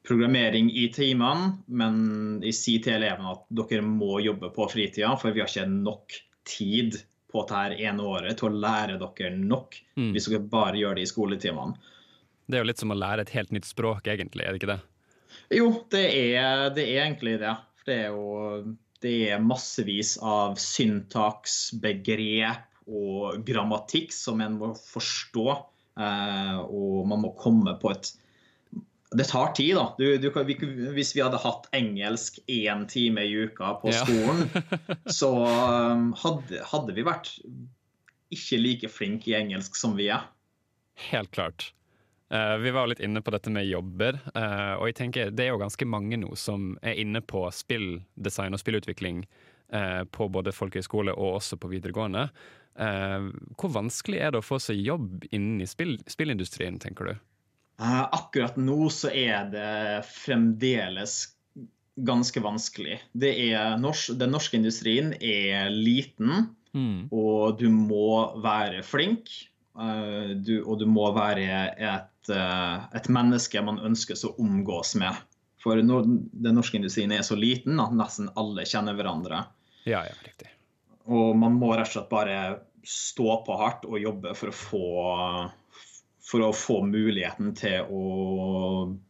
[SPEAKER 12] programmering i timene, men jeg sier til elevene at dere må jobbe på fritida, for vi har ikke nok tid på dette ene året til å lære dere nok mm. hvis dere bare gjør det i skoletimene.
[SPEAKER 11] Det er jo litt som å lære et helt nytt språk, egentlig, er det ikke det?
[SPEAKER 12] Jo, det er, det er egentlig det. For det er jo det er massevis av syntaks, begrep og grammatikk som en må forstå. Eh, og man må komme på et det tar tid, da. Du, du, hvis vi hadde hatt engelsk én time i uka på skolen, ja. så um, hadde, hadde, vi vært ikke like flinke i engelsk som vi er.
[SPEAKER 11] Helt klart. Uh, vi var litt inne på dette med jobber, Uh, og jeg tenker det er jo ganske mange nå som er inne på spilldesign og spillutvikling uh, på både folkehøyskole og også på videregående. Hvor vanskelig er det å få seg jobb innen i spill, spillindustrien, tenker du?
[SPEAKER 12] Eh, akkurat nå så er det fremdeles ganske vanskelig. Det er nors den norske industrien er liten, og du må være flink. eh, du, og du må være et, eh, et menneske man ønskes å omgås med. For når den norske industrien er så liten at nesten alle kjenner hverandre.
[SPEAKER 11] Ja, ja, riktig.
[SPEAKER 12] Og man må rett og slett bare stå på hardt og jobbe for å få for å få muligheten til å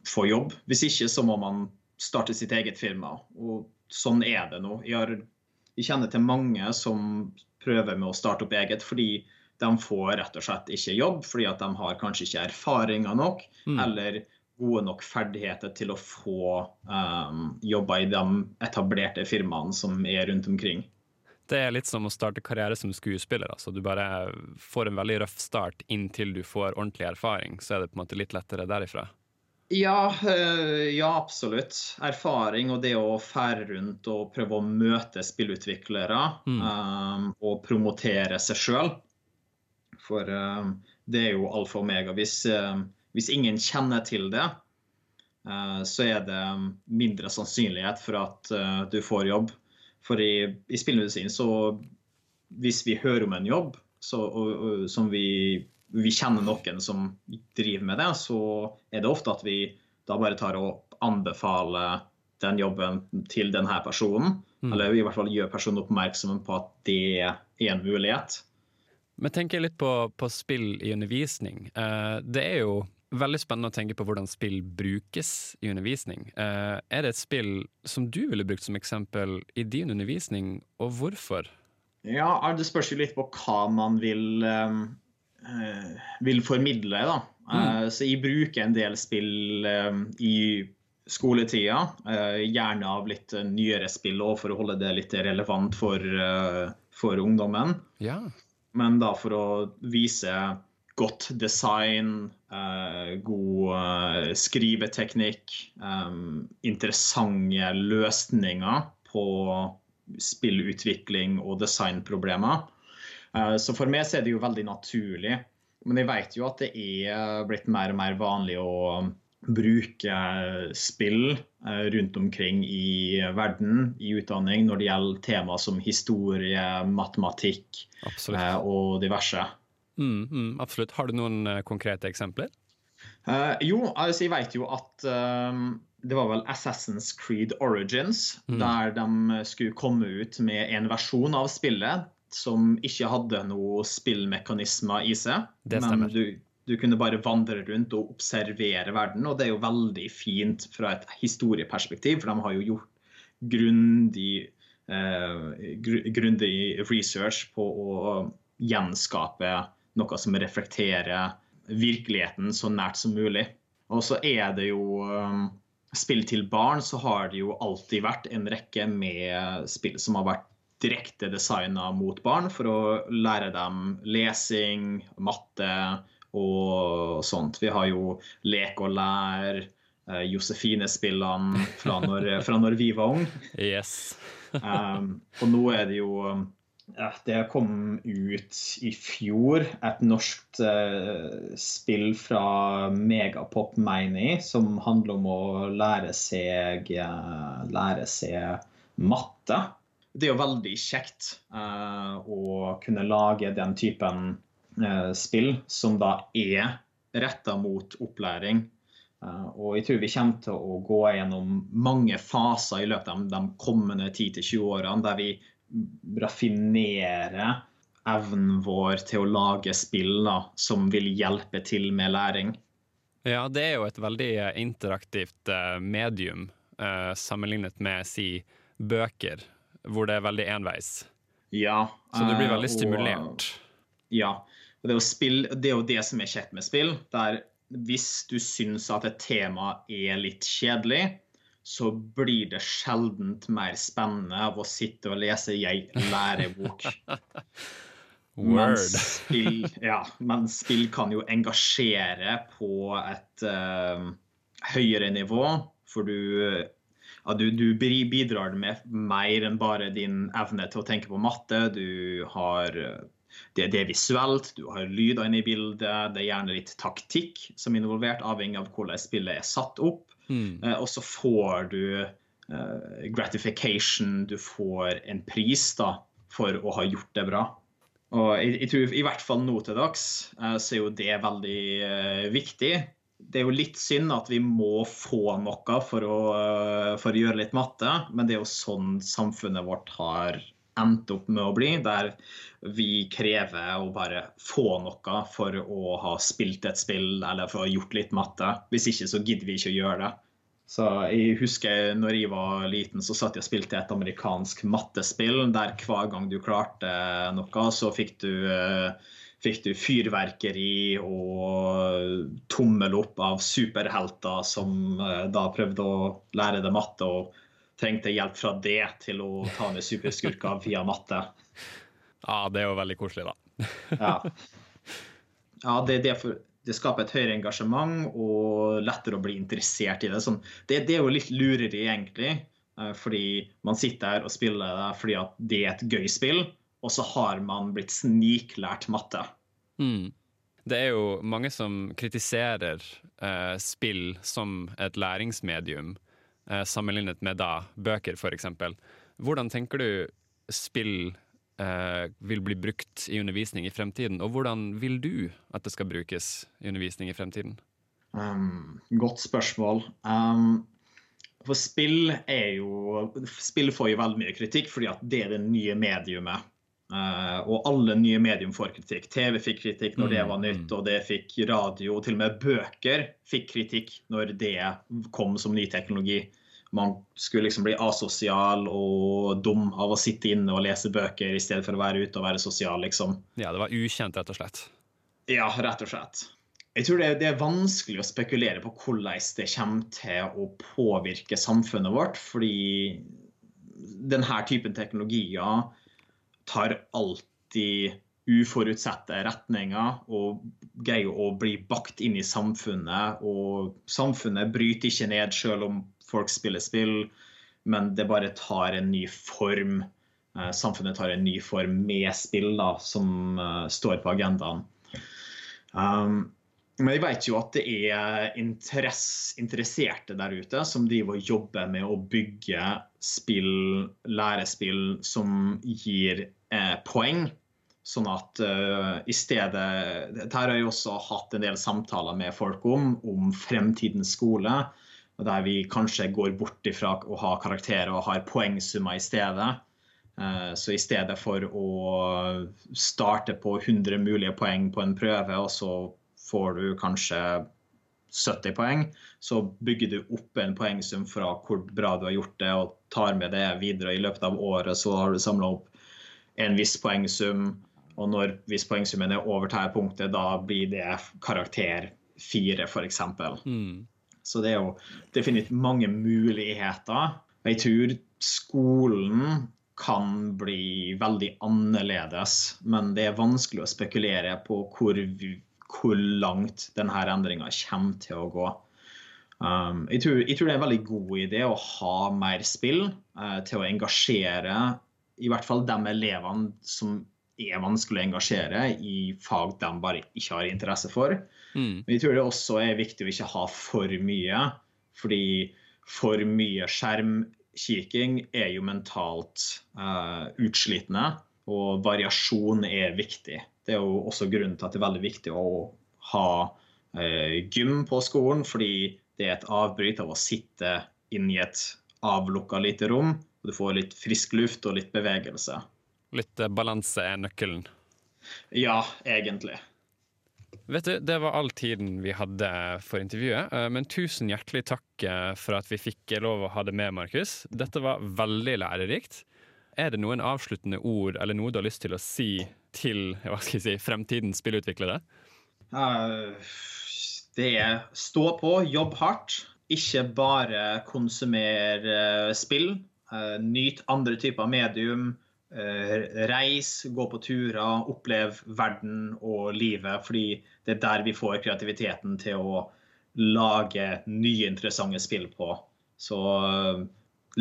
[SPEAKER 12] få jobb. Hvis ikke så må man starte sitt eget firma. Og sånn er det nå. Jeg, har, jeg kjenner til mange som prøver med å starte opp eget fordi de får rett og slett ikke jobb, fordi at de har kanskje ikke erfaringer nok
[SPEAKER 11] Mm.
[SPEAKER 12] eller gode nok ferdigheter til å få um, jobber i de etablerte firmaene som er rundt omkring.
[SPEAKER 11] Det er litt som å starte karriere som skuespiller. Altså. Du bare får en veldig røff start inntil du får ordentlig erfaring. Så er det på en måte litt lettere derifra.
[SPEAKER 12] Ja, øh, ja, absolutt. Erfaring og det å fære rundt og prøve å møte spillutviklere
[SPEAKER 11] Mm.
[SPEAKER 12] um, og promotere seg sjøl. For um, det er jo alfa og omega. Hvis, um, hvis ingen kjenner til det, uh, så er det mindre sannsynlighet for at uh, du får jobb. For i, i spillmedisin så Hvis vi hører om en jobb så, og, og, som vi vi kjenner noen som driver med det, så er det ofte at vi da bare tar og anbefaler den jobben til denne personen.
[SPEAKER 11] Mm.
[SPEAKER 12] Eller i hvert fall gjør personen oppmerksom på at det er en mulighet.
[SPEAKER 11] Men tenker jeg litt på, på spill i undervisning. Eh, det er jo veldig spennende å tenke på hvordan spill brukes i undervisning. Uh, er det et spill som du ville brukt som eksempel i din undervisning, og hvorfor?
[SPEAKER 12] Ja, det spørs jo litt på hva man vil, eh, vil formidle, da. Eh, så jeg bruker en del spill i skoletida. gjerne av litt nyere spill òg, for å holde det litt relevant for, for ungdommen.
[SPEAKER 11] Ja.
[SPEAKER 12] Men da for å vise godt design, eh, god eh, skriveteknikk, eh, interessante løsninger på spillutvikling og designproblemer. Eh, så for meg så er det jo veldig naturlig. Men jeg vet jo at det er blitt mer og mer vanlig å bruke spill eh, rundt omkring i verden i utdanning når det gjelder tema som historie, matematikk Absolutt. og diverse.
[SPEAKER 11] Mm, mm, absolutt. Har du noen eh, konkrete eksempler?
[SPEAKER 12] Uh, jo, altså jeg vet jo at eh, det var vel Assassin's Creed Origins,
[SPEAKER 11] Mm.
[SPEAKER 12] der de skulle komme ut med en versjon av spillet som ikke hadde noe spillmekanismer i seg.
[SPEAKER 11] Det
[SPEAKER 12] men du, du kunne bare vandre rundt og observere verden, og det er jo veldig fint fra et historieperspektiv, for de har jo gjort grundig, uh, gru, grundig research på å gjenskape noe som reflekterer virkeligheten så nært som mulig. Og så er det jo um, Spill til barn, så har det jo alltid vært en rekke med spill som har vært direkte designa mot barn for å lære dem lesing, matte og sånt. Vi har jo Lek og lær, eh, Josefine-spillene fra, fra når vi var unge.
[SPEAKER 11] Yes.
[SPEAKER 12] Um, og nå er det jo ja, Det kom ut i fjor et norsk eh, spill fra Megapop, jeg, som handler om å lære seg, eh, lære seg matte. Det er jo veldig kjekt eh, å kunne lage den typen eh, spill som da er retta mot opplæring. Eh, og jeg tror vi kommer til å gå gjennom mange faser i løpet av de kommende 10-20 årene der vi raffinerer evnen vår til å lage spill da, som vil hjelpe til med læring.
[SPEAKER 11] Ja, det er jo et veldig eh, interaktivt eh, medium eh, sammenlignet med si bøker, hvor det er veldig enveis.
[SPEAKER 12] Ja.
[SPEAKER 11] Så du blir
[SPEAKER 12] veldig
[SPEAKER 11] veldig
[SPEAKER 12] og-
[SPEAKER 11] stimulert.
[SPEAKER 12] Ja. Og det, er jo spill, det er jo det som er kjekt med spill. Der hvis du syns at et tema er litt kjedelig, så blir det sjeldent mer spennende av å sitte og lese ei lærebok.
[SPEAKER 11] Word.
[SPEAKER 12] Mens spill, ja, men spill kan jo engasjere på et uh, høyere nivå. For du, ja, du, du bidrar med mer enn bare din evne til å tenke på matte. Du har det, det er visuelt, du har lyder inne i bildet, det er gjerne litt taktikk som er involvert, avhengig av hvordan spillet er satt opp.
[SPEAKER 11] Mm.
[SPEAKER 12] Eh, og så får du uh, gratification, du får en pris da, for å ha gjort det bra. Og jeg, jeg tror i hvert fall nå til dags uh, så er jo det veldig viktig. Det er jo litt synd at vi må få noe for å, for å gjøre litt matte, men det er jo sånn samfunnet vårt har endt opp med å bli, der vi krever å bare få noe for å ha spilt et spill eller for å ha gjort litt matte. Hvis ikke så gidder vi ikke å gjøre det. Så jeg husker når jeg var liten, så satt jeg og spilte et amerikansk mattespill der hver gang du klarte noe, så fikk du, eh, fikk du fyrverkeri og tommel opp av superhelter som eh, da prøvde å lære deg matte og trengte hjelp fra det til å ta ned superskurker via matte.
[SPEAKER 11] Ja, det er jo veldig koselig, da.
[SPEAKER 12] Ja, ja det, det, for, det skaper et høyere engasjement og lettere å bli interessert i det. Sånn, det, det er jo litt lureri, egentlig. eh, Fordi man sitter her og spiller det fordi at det er et gøy spill, og så har man blitt sniklært matte.
[SPEAKER 11] Mm. Det er jo mange som kritiserer eh, spill som et læringsmedium, sammenlignet med da bøker, f.eks. Hvordan tenker du spill eh, vil bli brukt i undervisning i fremtiden, og hvordan vil du at det skal brukes i undervisning i fremtiden?
[SPEAKER 12] Um, godt spørsmål. Um, for spill er jo Spill får jo veldig mye kritikk fordi at det er det nye mediumet. Uh, og alle nye medium får kritikk. TV fikk kritikk når det var nytt, og det fikk radio. Til og med bøker fikk kritikk når det kom som ny teknologi. Man skulle liksom bli asosial og dum av å sitte inne og lese bøker i stedet for å være ute og være sosial, liksom.
[SPEAKER 11] Ja, det var ukjent, rett og slett.
[SPEAKER 12] Ja, rett og slett. Jeg tror det, det er vanskelig å spekulere på hvordan det kommer til å påvirke samfunnet vårt, fordi denne typen teknologier tar alltid uforutsette retninger og greier å bli bakt inn i samfunnet. Og samfunnet bryter ikke ned selv om folk spiller spill, men det bare tar en ny form. Eh, Samfunnet tar en ny form med spill da, som eh, står på agendaen. Um, men jeg vet jo at det er interess, interesserte der ute som driver og jobber med å bygge spill, lærespill som gir poeng. Sånn at uh, i stedet Dette har jeg også hatt en del samtaler med folk om, om fremtidens skole. Der vi kanskje går bort ifra å ha karakterer og har poengsummer i stedet. Eh, Så i stedet for å starte på 100 mulige poeng på en prøve, og så får du kanskje 70 poeng, så bygger du opp en poengsum fra hvor bra du har gjort det, og tar med det videre i løpet av året. Så har du samla opp en viss poengsum, og når hvis poengsummen er over dette punktet, da blir det karakter 4, f.eks.
[SPEAKER 11] Mm.
[SPEAKER 12] Så det er jo definitivt mange muligheter. Jeg tror skolen kan bli veldig annerledes, men det er vanskelig å spekulere på hvor, hvor langt denne endringa kommer til å gå. Um, jeg, tror, jeg tror det er en veldig god idé å ha mer spill uh, til å engasjere i hvert fall de elevene som er vanskelig å engasjere i fag de bare ikke har interesse for.
[SPEAKER 11] Mm.
[SPEAKER 12] Men jeg tror det også er viktig å ikke ha for mye, fordi for mye skjermkikking er jo mentalt uh, utslitende. og variasjon er viktig. Det er jo også grunnen til at det er veldig viktig å ha uh, gym på skolen, fordi det er et avbryt av å sitte inn i et avlukka lite rom, du får litt frisk luft og litt bevegelse.
[SPEAKER 11] Litt eh, balanse er nøkkelen.
[SPEAKER 12] Ja, egentlig.
[SPEAKER 11] Vet du, Det var all tiden vi hadde for intervjuet, eh, men tusen hjertelig takk eh, for at vi fikk lov å ha det med, Markus. Dette var veldig lærerikt. Er det noen avsluttende ord eller noe du har lyst til å si til hva skal jeg si, fremtidens spillutviklere?
[SPEAKER 12] Uh, Det er stå på, jobb hardt. Ikke bare konsumere eh, spill. Eh, Nyt andre typer medium. Reis, reise, gå på turer, opplev verden og livet. Fordi det er der vi får kreativiteten til å lage nye, interessante spill på. Så eh,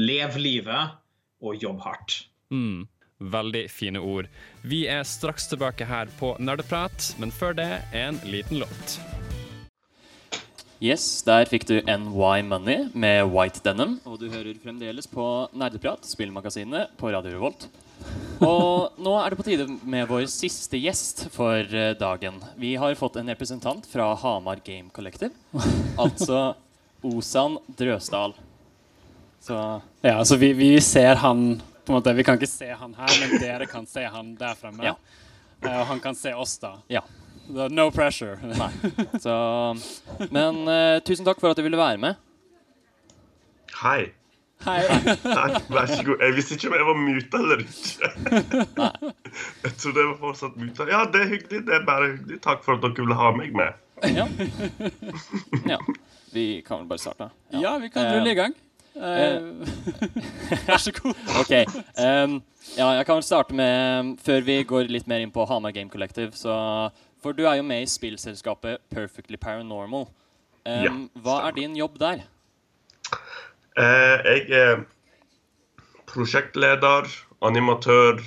[SPEAKER 12] lev livet og jobb hardt.
[SPEAKER 11] Mm. Veldig fine ord. Vi er straks tilbake her på Nerdeprat, men før det en liten låt.
[SPEAKER 3] Yes, der fikk du NY Money med White Denim. Og du hører fremdeles på Nerdeprat, spillmagasinet på Radio Revolt. Og nå er det på tide med vår siste gjest for eh, dagen. Vi har fått en representant fra Hamar Game Collective. Altså Osan Drøsdal. Så
[SPEAKER 1] Ja, altså vi, vi ser han på en måte, Vi kan ikke se han her, men dere kan se han der fremme.
[SPEAKER 3] Ja.
[SPEAKER 1] Eh, og han kan se oss, da.
[SPEAKER 3] Ja.
[SPEAKER 1] No pressure.
[SPEAKER 3] Nei. Så, men uh, tusen takk for at du ville være med.
[SPEAKER 13] Hei.
[SPEAKER 1] Hei.
[SPEAKER 13] Takk, vær så god. Jeg visste ikke om jeg var muta eller ikke. Jeg trodde jeg var fortsatt muta. Ja, det er hyggelig. Det er bare hyggelig. Takk for at dere ville ha meg med.
[SPEAKER 3] Ja. ja. Vi kan vel bare starte?
[SPEAKER 1] Ja, vi kan
[SPEAKER 3] Eh,
[SPEAKER 1] rulle i gang. Eh, Vær så god.
[SPEAKER 3] Ok. Um, ja, jeg kan vel starte med Før vi går litt mer inn på Hamar Game Collective, så For du er jo med i spillselskapet Perfectly Paranormal. Um,
[SPEAKER 13] Ja,
[SPEAKER 3] hva er din jobb der?
[SPEAKER 13] Eh, jeg er prosjektleder, animatør.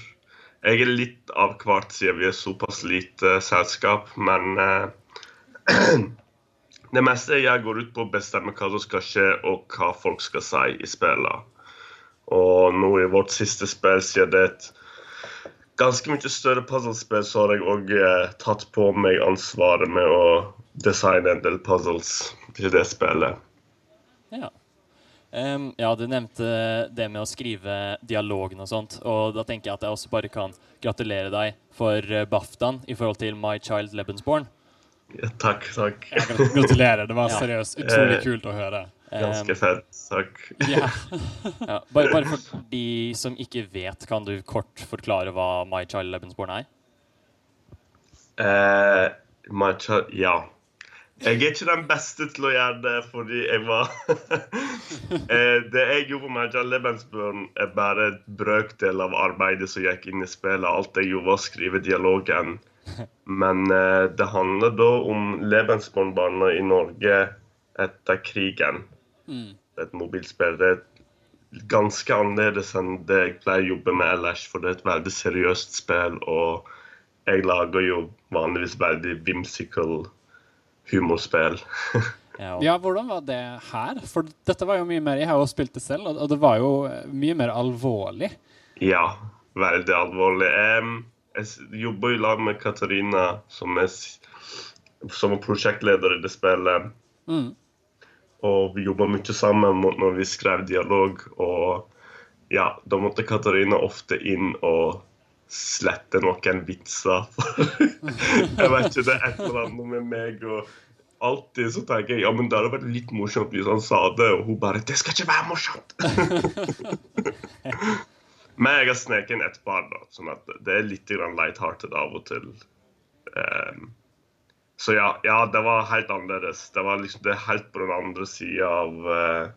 [SPEAKER 13] Jeg er litt av hvert siden vi er såpass lite selskap, men eh, det meste jeg går ut på å bestemme hva som skal skje, og hva folk skal si i spillene. Og nå i vårt siste spill, siden det er et ganske mye større puzzlespill, så har jeg òg eh, tatt på meg ansvaret med å designe en del puzzles til det spillet.
[SPEAKER 3] Ja. Um, ja, du nevnte det med å skrive dialogen og sånt. Og da tenker jeg at jeg også bare kan gratulere deg for uh, BAFTAen i forhold til My Child Lebensborn.
[SPEAKER 13] Ja, takk, takk.
[SPEAKER 1] Grat- gratulerer. Det var seriøst utrolig
[SPEAKER 13] Eh,
[SPEAKER 1] kult å høre.
[SPEAKER 13] Ganske fett. Takk.
[SPEAKER 3] Ja. ja. Bare, bare for de som ikke vet, kan du kort forklare hva My Child Lebensborn er?
[SPEAKER 13] Uh, my child, ja. Jeg er ikke den beste til å gjøre det, fordi jeg var eh, Det jeg gjorde på My Child Lebensborn, er bare et brøkdel av arbeidet som gikk inn i spillet. Alt jeg gjorde, var å skrive dialogen. Men eh, det handler da om Lebensborn-barna i Norge etter krigen.
[SPEAKER 1] Mm.
[SPEAKER 13] Det er et mobilspill. Det er ganske annerledes enn det jeg pleier å jobbe med ellers, for det er et veldig seriøst spill, og jeg lager jo vanligvis veldig whimsical humorspill.
[SPEAKER 1] Ja, hvordan var det her? For dette var jo mye mer Jeg har jo spilt det selv, og det var jo eh, mye mer alvorlig.
[SPEAKER 13] ja, veldig alvorlig. Em, jeg jobber i lag med Katarina, som er, som er prosjektleder i det spillet.
[SPEAKER 1] Mm.
[SPEAKER 13] Og vi jobba mye sammen når vi skrev dialog. Og ja, da måtte Katarina ofte inn og slette noen vitser. jeg vet ikke, det er et eller annet med meg og Alltid så tenker jeg ja, men det hadde vært litt morsomt hvis han sa det, og hun bare Det skal ikke være morsomt! men jeg har sneket inn et par, da, sånn at det er litt lighthearted av og til. Em, så ja, ja, det var helt annerledes. Det var liksom det helt på den andre sida av eh,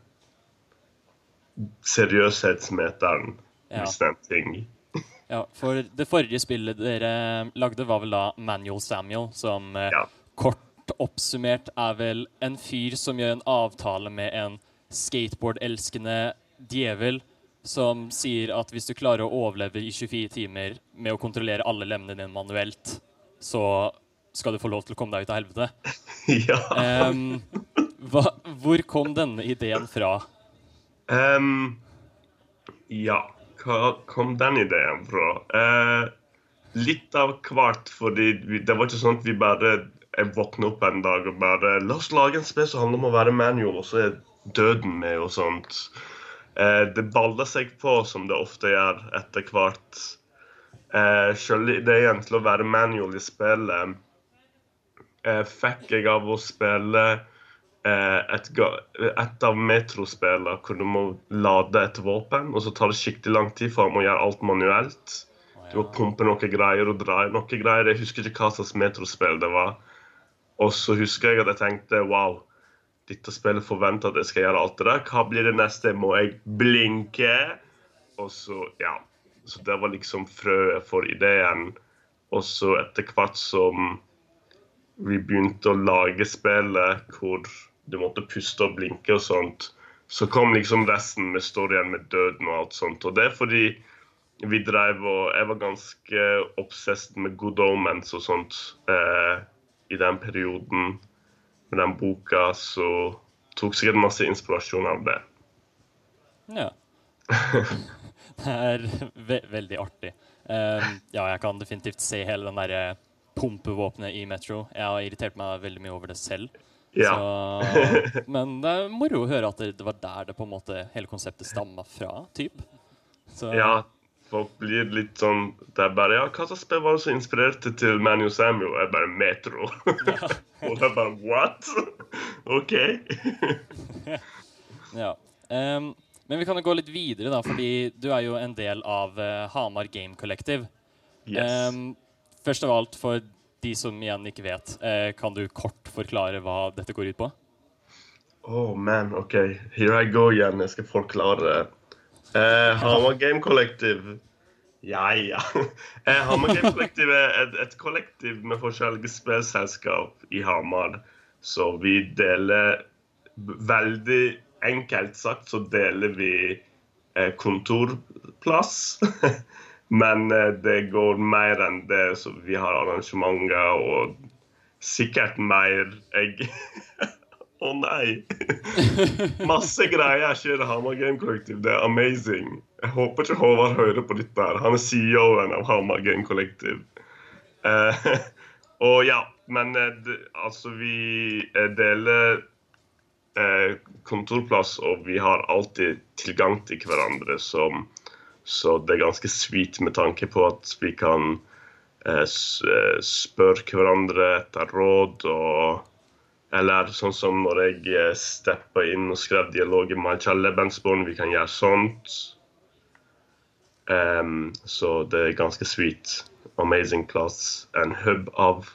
[SPEAKER 13] seriøshetsmeteren,
[SPEAKER 3] Ja.
[SPEAKER 13] hvis det er en ting.
[SPEAKER 3] Ja, for det forrige spillet dere lagde, var vel da Manual Samuel, som eh, kort oppsummert er vel en fyr som gjør en avtale med en skateboard-elskende djevel, som sier at hvis du klarer å overleve i 24 timer med å kontrollere alle lemmene dine manuelt, så skal du få lov til å komme deg ut av helvete.
[SPEAKER 13] ja.
[SPEAKER 3] Um, hva, hvor kom denne ideen fra?
[SPEAKER 13] Um, ja, hva kom den ideen fra? Uh, litt av hvert, fordi det var ikke sånn at vi bare jeg våkna opp en dag og bare La oss lage en spill som handler om å være manual, og så er døden med og sånt. Eh, det baller seg på, som det ofte gjør etter hvert. Eh, er ideen til å være manual i spillet eh, fikk jeg av å spille eh, et, et av metrospillene hvor du må lade et våpen, og så tar det skikkelig lang tid for ham å gjøre alt manuelt. Du må pumpe noen greier og dra i noen greier. Jeg husker ikke hva slags metrospill det var. Og så husker jeg at jeg tenkte wow, dette spillet forventer at jeg skal gjøre alt det der. Hva blir det neste? Må jeg blinke? Og så, ja. Så det var liksom frøet for ideen. Og så etter hvert som vi begynte å lage spillet hvor du måtte puste og blinke og sånt, så kom liksom resten med storyen med døden og alt sånt. Og det er fordi vi drev og Jeg var ganske obsessed med Good Omens og sånt eh, i den perioden med den boka, så tok sikkert masse inspirasjon av det.
[SPEAKER 3] Ja. det er ve veldig artig. Uh, ja, jeg kan definitivt se hele den derre pumpevåpenet i Metro. Jeg har irritert meg veldig mye over det selv.
[SPEAKER 13] Ja.
[SPEAKER 3] Så, men det er moro å høre at det, det var der det på en måte hele konseptet stamma fra. Typ. Så,
[SPEAKER 13] Ja, folk blir litt sånn Det er bare Ja, hva slags spill var det som inspirerte til Manu Samuel? Jeg bare Metro. og det er bare What? OK.
[SPEAKER 3] Ja. Um, men vi kan jo gå litt videre, da, fordi du er jo en del av uh, Hamar Game Collective.
[SPEAKER 13] Yes.
[SPEAKER 3] Ehm, først av alt, for de som igjen ikke vet, eh, kan du kort forklare hva dette går ut på?
[SPEAKER 13] Oh man, OK. Here I go igjen. Jeg skal forklare. Eh, Hamar Game Collective Ja, ja. Eh, Hamar Game Collective er et, et kollektiv med forskjellige spillselskap i Hamar. Så vi deler Veldig enkelt sagt så deler vi eh, kontorplass. Men eh, det går mer enn det. Så vi har arrangementer og sikkert mer. egg. Å nei! Masse greier skjer i Hamar Game Collective. Det er amazing. Jeg håper ikke Håvard hører på dette. her. Han er CEO-en av Hamar Game Collective. Eh, og ja, men eh, det, altså vi eh, deler eh, kontorplass, og vi har alltid tilgang til hverandre. Som, så det er ganske sweet med tanke på at vi kan eh, eh, spørre hverandre etter råd og eller sånn som når jeg eh, steppa inn og skrev dialog i Kjell Lebensborn, vi kan gjøre sånt. Um, så det er ganske sweet. Amazing Class, En hub av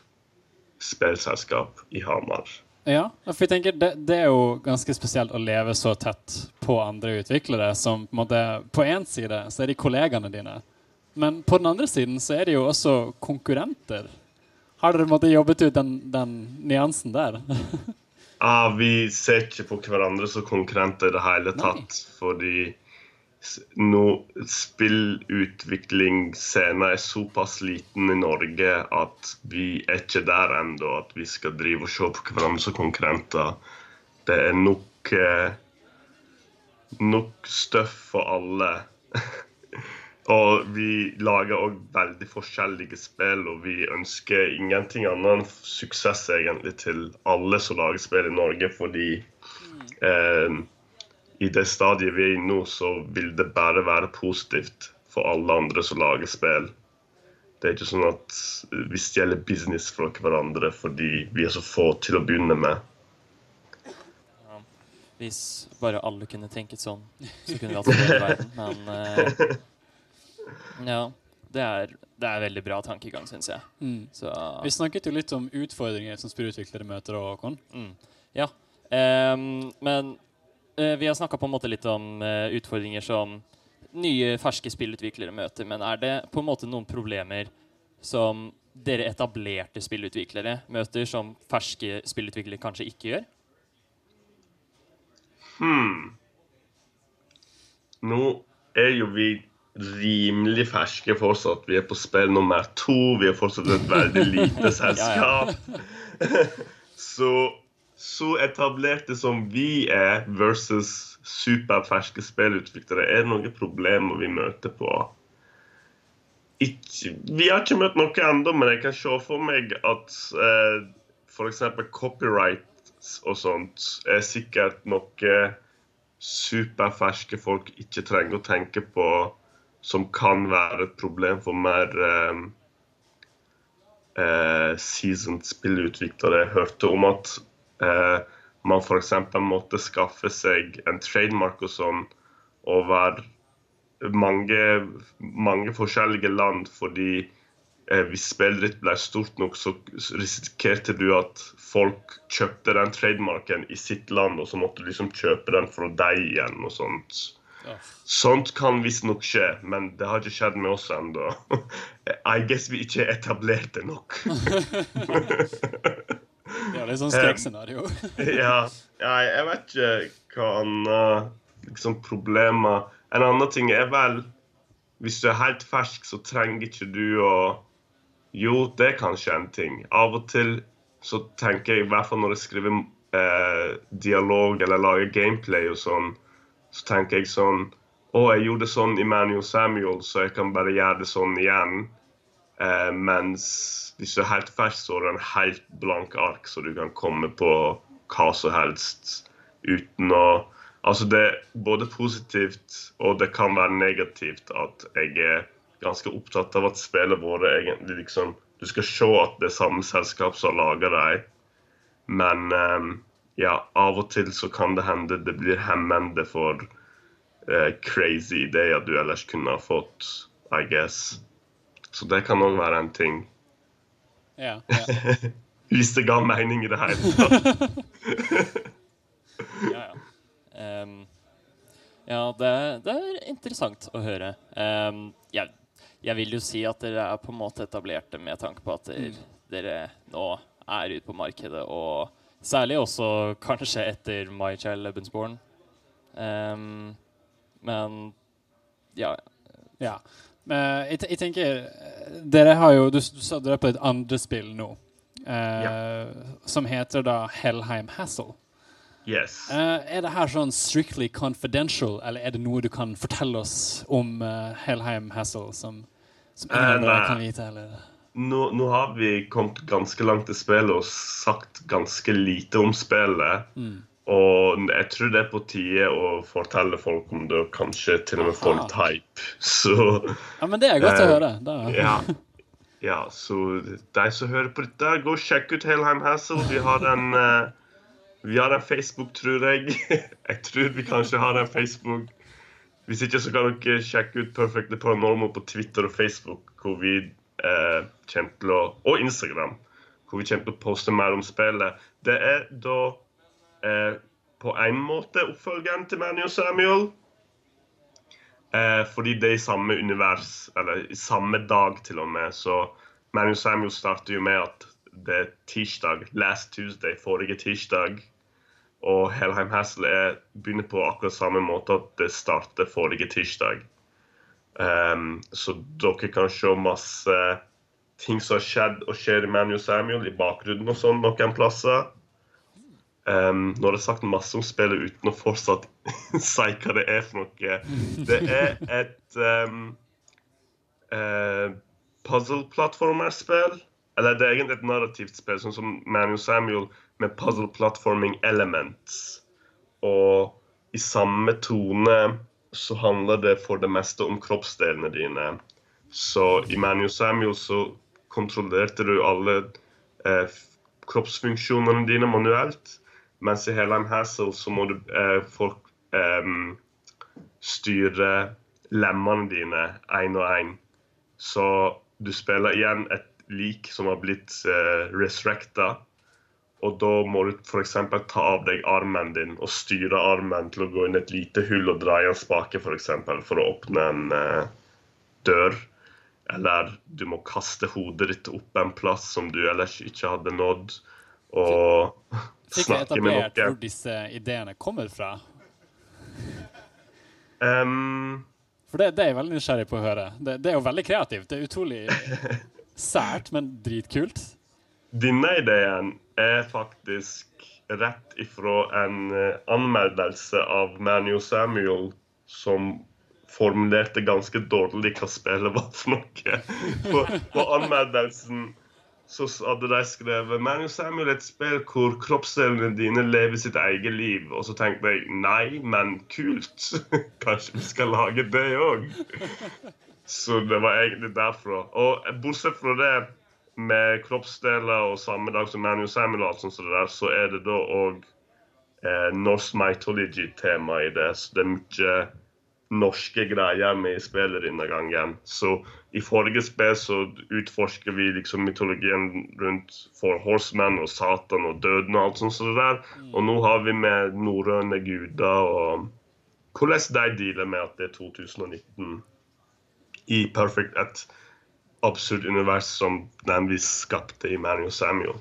[SPEAKER 13] spillselskap i Hamar.
[SPEAKER 1] Ja, for jeg tenker det, det er jo ganske spesielt å leve så tett på andre utviklere som på en måte På én side så er de kollegaene dine, men på den andre siden så er de jo også konkurrenter. Har dere måte jobbet ut den, den nyansen der?
[SPEAKER 13] Ah, vi ser ikke på hverandre som konkurrenter i det hele tatt, fordi s- nå er såpass liten i Norge at vi er ikke der ennå at vi skal drive og se på hverandre som konkurrenter. Det er nok eh, nok støff for alle. og vi lager òg veldig forskjellige spill, og vi ønsker ingenting annet enn suksess egentlig til alle som lager spill i Norge, fordi eh, i det stadiet vi er i nå, så vil det bare være positivt for alle andre som lager spill. Det er ikke sånn at vi stjeler business fra hverandre fordi vi er så få til å begynne med.
[SPEAKER 3] Hvis bare alle kunne tenket sånn, så kunne vi hatt en bedre verden. Men uh, ja. Det er, det er veldig bra tankegang, syns jeg.
[SPEAKER 1] Mm.
[SPEAKER 3] Så,
[SPEAKER 1] Vi snakket jo litt om utfordringer som spillutviklere møter. Og, Håkon.
[SPEAKER 3] Mm. Ja. Um, men vi har snakka litt om eh, utfordringer som nye, ferske spillutviklere møter. Men er det på en måte noen problemer som dere etablerte spillutviklere møter, som ferske spillutviklere kanskje ikke gjør?
[SPEAKER 13] Hmm. Nå er jo vi rimelig ferske fortsatt. Vi er på spill nummer to. Vi er fortsatt et veldig lite selskap. så, så etablerte som vi er versus superferske spillutviklere, er det noen problemer vi møter på. Ikke, vi har ikke møtt noe ennå, men jeg kan se for meg at eh, f.eks. copyright og sånt er sikkert noe superferske folk ikke trenger å tenke på, som kan være et problem for mer eh, eh, seasoned spillutviklere. Jeg hørte om at man f.eks. måtte skaffe seg en trademark og sånn over mange, mange forskjellige land, fordi eh, hvis spillet ditt ble stort nok, så risikerte du at folk kjøpte den trademarken i sitt land, og så måtte du liksom kjøpe den fra deg igjen og sånt. Sånt kan visstnok skje, men det har ikke skjedd med oss ennå. I guess vi ikke er etablerte nok.
[SPEAKER 1] Det er litt sånn skrekkscenario.
[SPEAKER 13] ja, ja, jeg vet ikke hva annet liksom, problemer En annen ting er vel Hvis du er helt fersk, så trenger ikke du å Jo, det er kanskje en ting. Av og til så tenker jeg, i hvert fall når jeg skriver eh, dialog eller lager gameplay og sånn, så tenker jeg sånn Å, jeg gjorde det sånn i Manual Samuel, så jeg kan bare gjøre det sånn igjen. Eh, mens hvis du er helt fersk, så har du en helt blank ark, så du kan komme på hva som helst uten å Altså, det er både positivt og det kan være negativt at jeg er ganske opptatt av at spillet våre egentlig liksom Du skal se at det er samme selskap som har laga dem, men eh, ja, av og til så kan det hende det blir hemmende for eh, crazy ideer du ellers kunne ha fått, I guess. Så det kan òg være en ting.
[SPEAKER 1] Ja, ja.
[SPEAKER 13] Hvis det ga mening i det hele tatt.
[SPEAKER 9] ja, ja. Um, ja, det, det er interessant å høre. Um, jeg, jeg vil jo si at dere er på en måte etablerte med tanke på at dere, dere nå er ute på markedet, og særlig også kanskje etter Michael Lebensborn. Um, men ja.
[SPEAKER 1] Ja. Men jeg, jeg tenker eh, Dere har jo Du, du sa dere er på et andre spill nå. eh, Som heter da Hellheim Hassle.
[SPEAKER 13] Yes.
[SPEAKER 1] Uh, er det her sånn strictly confidential, eller er det noe du kan fortelle oss om eh, Hellheim Hassle som, som ingen
[SPEAKER 13] Eh,
[SPEAKER 1] av dere kan vite? Eller?
[SPEAKER 13] Nå, nå har vi kommet ganske langt i spillet og sagt ganske lite om spillet.
[SPEAKER 1] Mm.
[SPEAKER 13] Og jeg tror det er på tide å fortelle folk om det, og kanskje til og med få litt hype. Så
[SPEAKER 1] Ja, men det er godt å
[SPEAKER 13] eh,
[SPEAKER 1] høre. Da.
[SPEAKER 13] Ja. ja, så de som hører på dette, gå og sjekk ut Helheim Hassle. Vi har en eh, vi har en Facebook, tror jeg. jeg tror vi kanskje har en Facebook. Hvis ikke så kan dere sjekke ut Perfectly Paranormal på Twitter og Facebook, hvor vi eh, kommer til å Og Instagram, hvor vi kommer til å poste mer om spillet. Det er da eh, på en måte oppfølgeren til Manu og Samuel. Eh, fordi det er i samme univers, eller i samme dag til og med. Så Manu Samuel starter jo med at det er tirsdag, last Tuesday, forrige tirsdag. Og Helheim Hassle er, begynner på akkurat samme måte at det starter forrige tirsdag. Um, så dere kan se masse ting som har skjedd og skjer i Manu Samuel i bakgrunnen og sånn noen plasser. Um, nå har jeg sagt masse om spillet uten å fortsatt si hva det er for noe. Det er et um, uh, puzzle-plattformerspill. Eller det er egentlig et narrativt spill, sånn som Manu Samuel, med puzzle-platforming elements. Og i samme tone så handler det for det meste om kroppsdelene dine. Så i Manu Samuel så kontrollerte du alle eh, kroppsfunksjonene dine manuelt. Mens i Helheim Hassle så må du eh, folk eh, styre lemmene dine én og én. Så du spiller igjen et lik som har blitt eh, resurrecta. Og da må du f.eks. ta av deg armen din og styre armen til å gå inn et lite hull og dra i en spake for, eksempel, for å åpne en eh, dør. Eller du må kaste hodet ditt opp en plass som du ellers ikke hadde nådd. Og snakke
[SPEAKER 1] Fikk vi
[SPEAKER 13] snakke med
[SPEAKER 1] etablert hvor disse ideene kommer fra?
[SPEAKER 13] Um,
[SPEAKER 1] For det, det er jeg veldig nysgjerrig på å høre. Det, det er jo veldig kreativt. Det er utrolig sært, men dritkult.
[SPEAKER 13] Denne ideen er faktisk rett ifra en eh, anmeldelse av Manu Samuel som formulerte ganske dårlig hva spillet var for noe. På, på anmeldelsen så hadde de skrevet Manu Samuel et spill hvor kroppsdelene dine lever sitt eget liv. Og så tenkte jeg nei, men kult. Kanskje vi skal lage det òg. Så det var egentlig derfra. Og bortsett fra det, med kroppsdeler og samme dag som Manu Samuel, og alt sånt som der, så er det da òg eh, Norse mythology-tema i det. Så det er mye norske greier med i spillet gangen. Så i forrige spill så utforsker vi liksom mytologien rundt for Horsemen og Satan og døden og alt sånt Så der. Og nå har vi med norrøne guder og hvordan de dealer med at det er 2019 i Perfect, et absurd univers som den vi skapte i Manuel Samuel.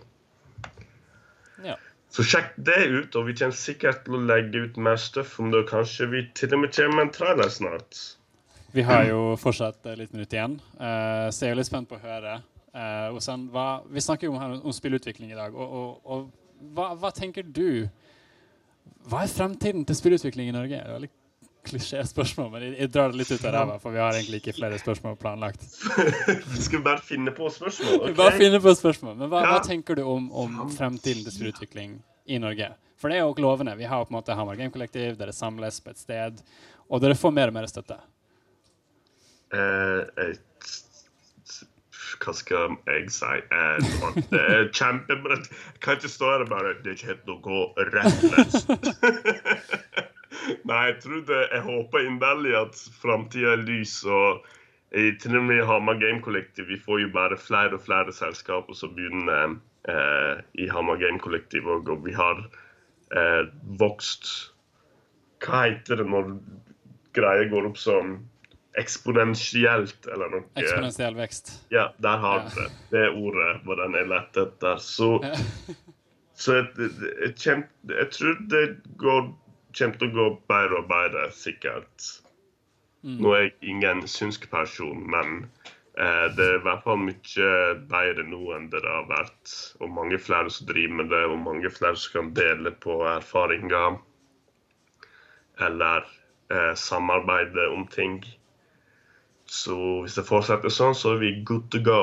[SPEAKER 9] Ja.
[SPEAKER 13] Så sjekk det ut, og vi kommer sikkert til å legge ut mer stuff om det. og Kanskje vi til og med kommer med en trailer snart.
[SPEAKER 1] Vi har jo fortsatt et lite minutt igjen, uh, så jeg er litt spent på å høre. Uh, Osen, hva, vi snakker jo om, om spillutvikling i dag. Og, og, og hva, hva, tenker du Hva er fremtiden til spillutvikling i Norge? Eller er litt klisjé-spørsmål, men jeg, jeg, drar det litt ut av ræva, for vi har egentlig ikke flere spørsmål planlagt.
[SPEAKER 13] Skal vi bare finne på spørsmål?
[SPEAKER 1] Okay. Bare finne på spørsmål. Men hva, hva tenker du om, om, fremtiden til spillutvikling i Norge? For det er jo lovende. Vi har på en måte Hamar Game Kollektiv, dere samles på et sted, og dere får mer og mer støtte.
[SPEAKER 13] Uh, hva skal jeg si? Uh, det er kjempebra. Jeg kan ikke stå her og bare Det er ikke helt å gå rett løs. Nei, jeg tror det, jeg håper inderlig at framtida er lys. og i, til og med Hamar Game Collective vi får jo bare flere og flere selskaper som begynner eh, i Hamar Game Collective. Og, og vi har eh, vokst Hva heter det når greier går opp som eksponentielt, eller noe.
[SPEAKER 1] Eksponentiell vekst.
[SPEAKER 13] Ja, der har du det. Det ordet var den jeg lette etter. Så, så jeg, jeg, jeg, jeg, tror det går kommer til å gå bedre og bedre, sikkert. Mm. Nå er jeg ingen synsk person, men eh, det er i hvert fall mye bedre nå enn det har vært. Og mange flere som driver med det, og mange flere som kan dele på erfaringer. Eller eh, samarbeide om ting. Så hvis det fortsetter sånn, så er vi good to go.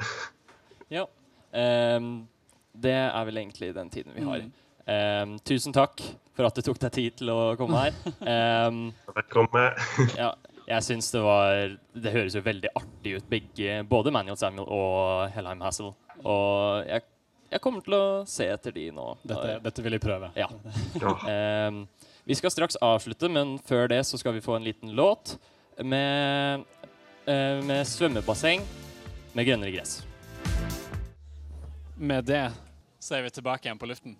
[SPEAKER 9] ja. Um, det er vel egentlig den tiden vi har. Mm. Um, tusen takk for at du tok deg tid til å komme her. Um,
[SPEAKER 13] Velkommen.
[SPEAKER 9] ja, jeg syns det var Det høres jo veldig artig ut, begge, både Manuel Samuel og Hellheim Hassel. Og jeg, jeg, kommer til å se etter de nå.
[SPEAKER 1] Dette, dette vil jeg prøve.
[SPEAKER 9] Ja. um, vi skal straks avslutte, men før det så skal vi få en liten låt med, uh, med svømmebasseng med grønnere gress.
[SPEAKER 1] Med det så er vi tilbake igjen på luften.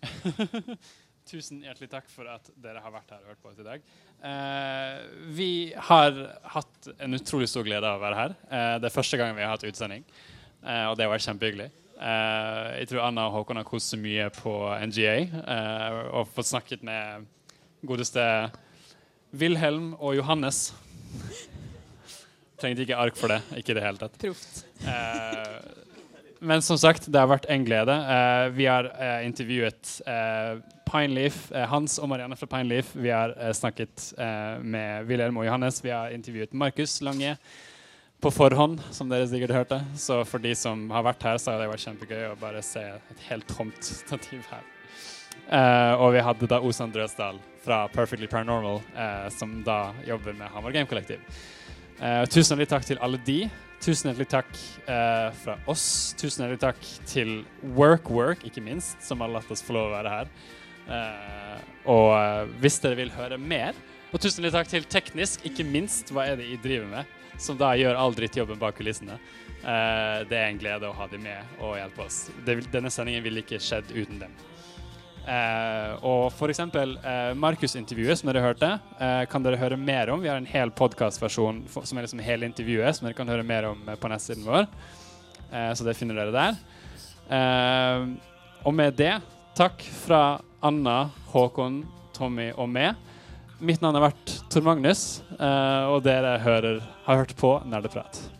[SPEAKER 1] Tusen hjertelig takk for at dere har vært her og hørt på oss i dag. Eh, vi har hatt en utrolig stor glede av å være her. Eh, det er første gang vi har hatt utsending, eh, og det var kjempehyggelig. Eh, jeg tror Anna og Håkon har kost seg mye på NGA eh, og fått snakket med godeste Wilhelm og Johannes. Trengte ikke ark for det. Ikke i det hele tatt.
[SPEAKER 2] Proft.
[SPEAKER 1] Eh, men som sagt, det har vært en glede. Uh, vi har uh, intervjuet uh, Pineleaf, Hans og Marianne fra Pineleaf. Vi har snakket med Wilhelm og Johannes. Vi har intervjuet Markus Lange på forhånd, som dere sikkert hørte. Så for de som har vært her, så har det vært kjempegøy å bare se et helt tomt stativ her. og vi hadde da Osan Drøsdal fra Perfectly Paranormal, som da jobber med Hamar Game Collective. tusen takk til alle de. Tusen hjertelig takk eh, fra oss. Tusen hjertelig takk til WorkWork, ikke minst, som har latt oss få lov å være her. Eh, og eh, hvis dere vil høre mer Og tusen hjertelig takk til Teknisk, ikke minst. Hva er det de driver med? Som da gjør all drittjobben bak kulissene. Eh, det er en glede å ha dem med og hjelpe oss. Det, denne sendingen ville ikke skjedd uten dem. Eh, og f.eks. Eh, Markus-intervjuet, som dere hørte, eh, kan dere høre mer om. Vi har en hel podkastversjon som er liksom hele intervjuet, som dere kan høre mer om eh, på nettsiden vår. Eh, så det finner dere der. Eh, og med det, takk fra Anna, Håkon, Tommy og meg. Mitt navn har vært Tor Magnus, og dere hører, har hørt på Nerdeprat.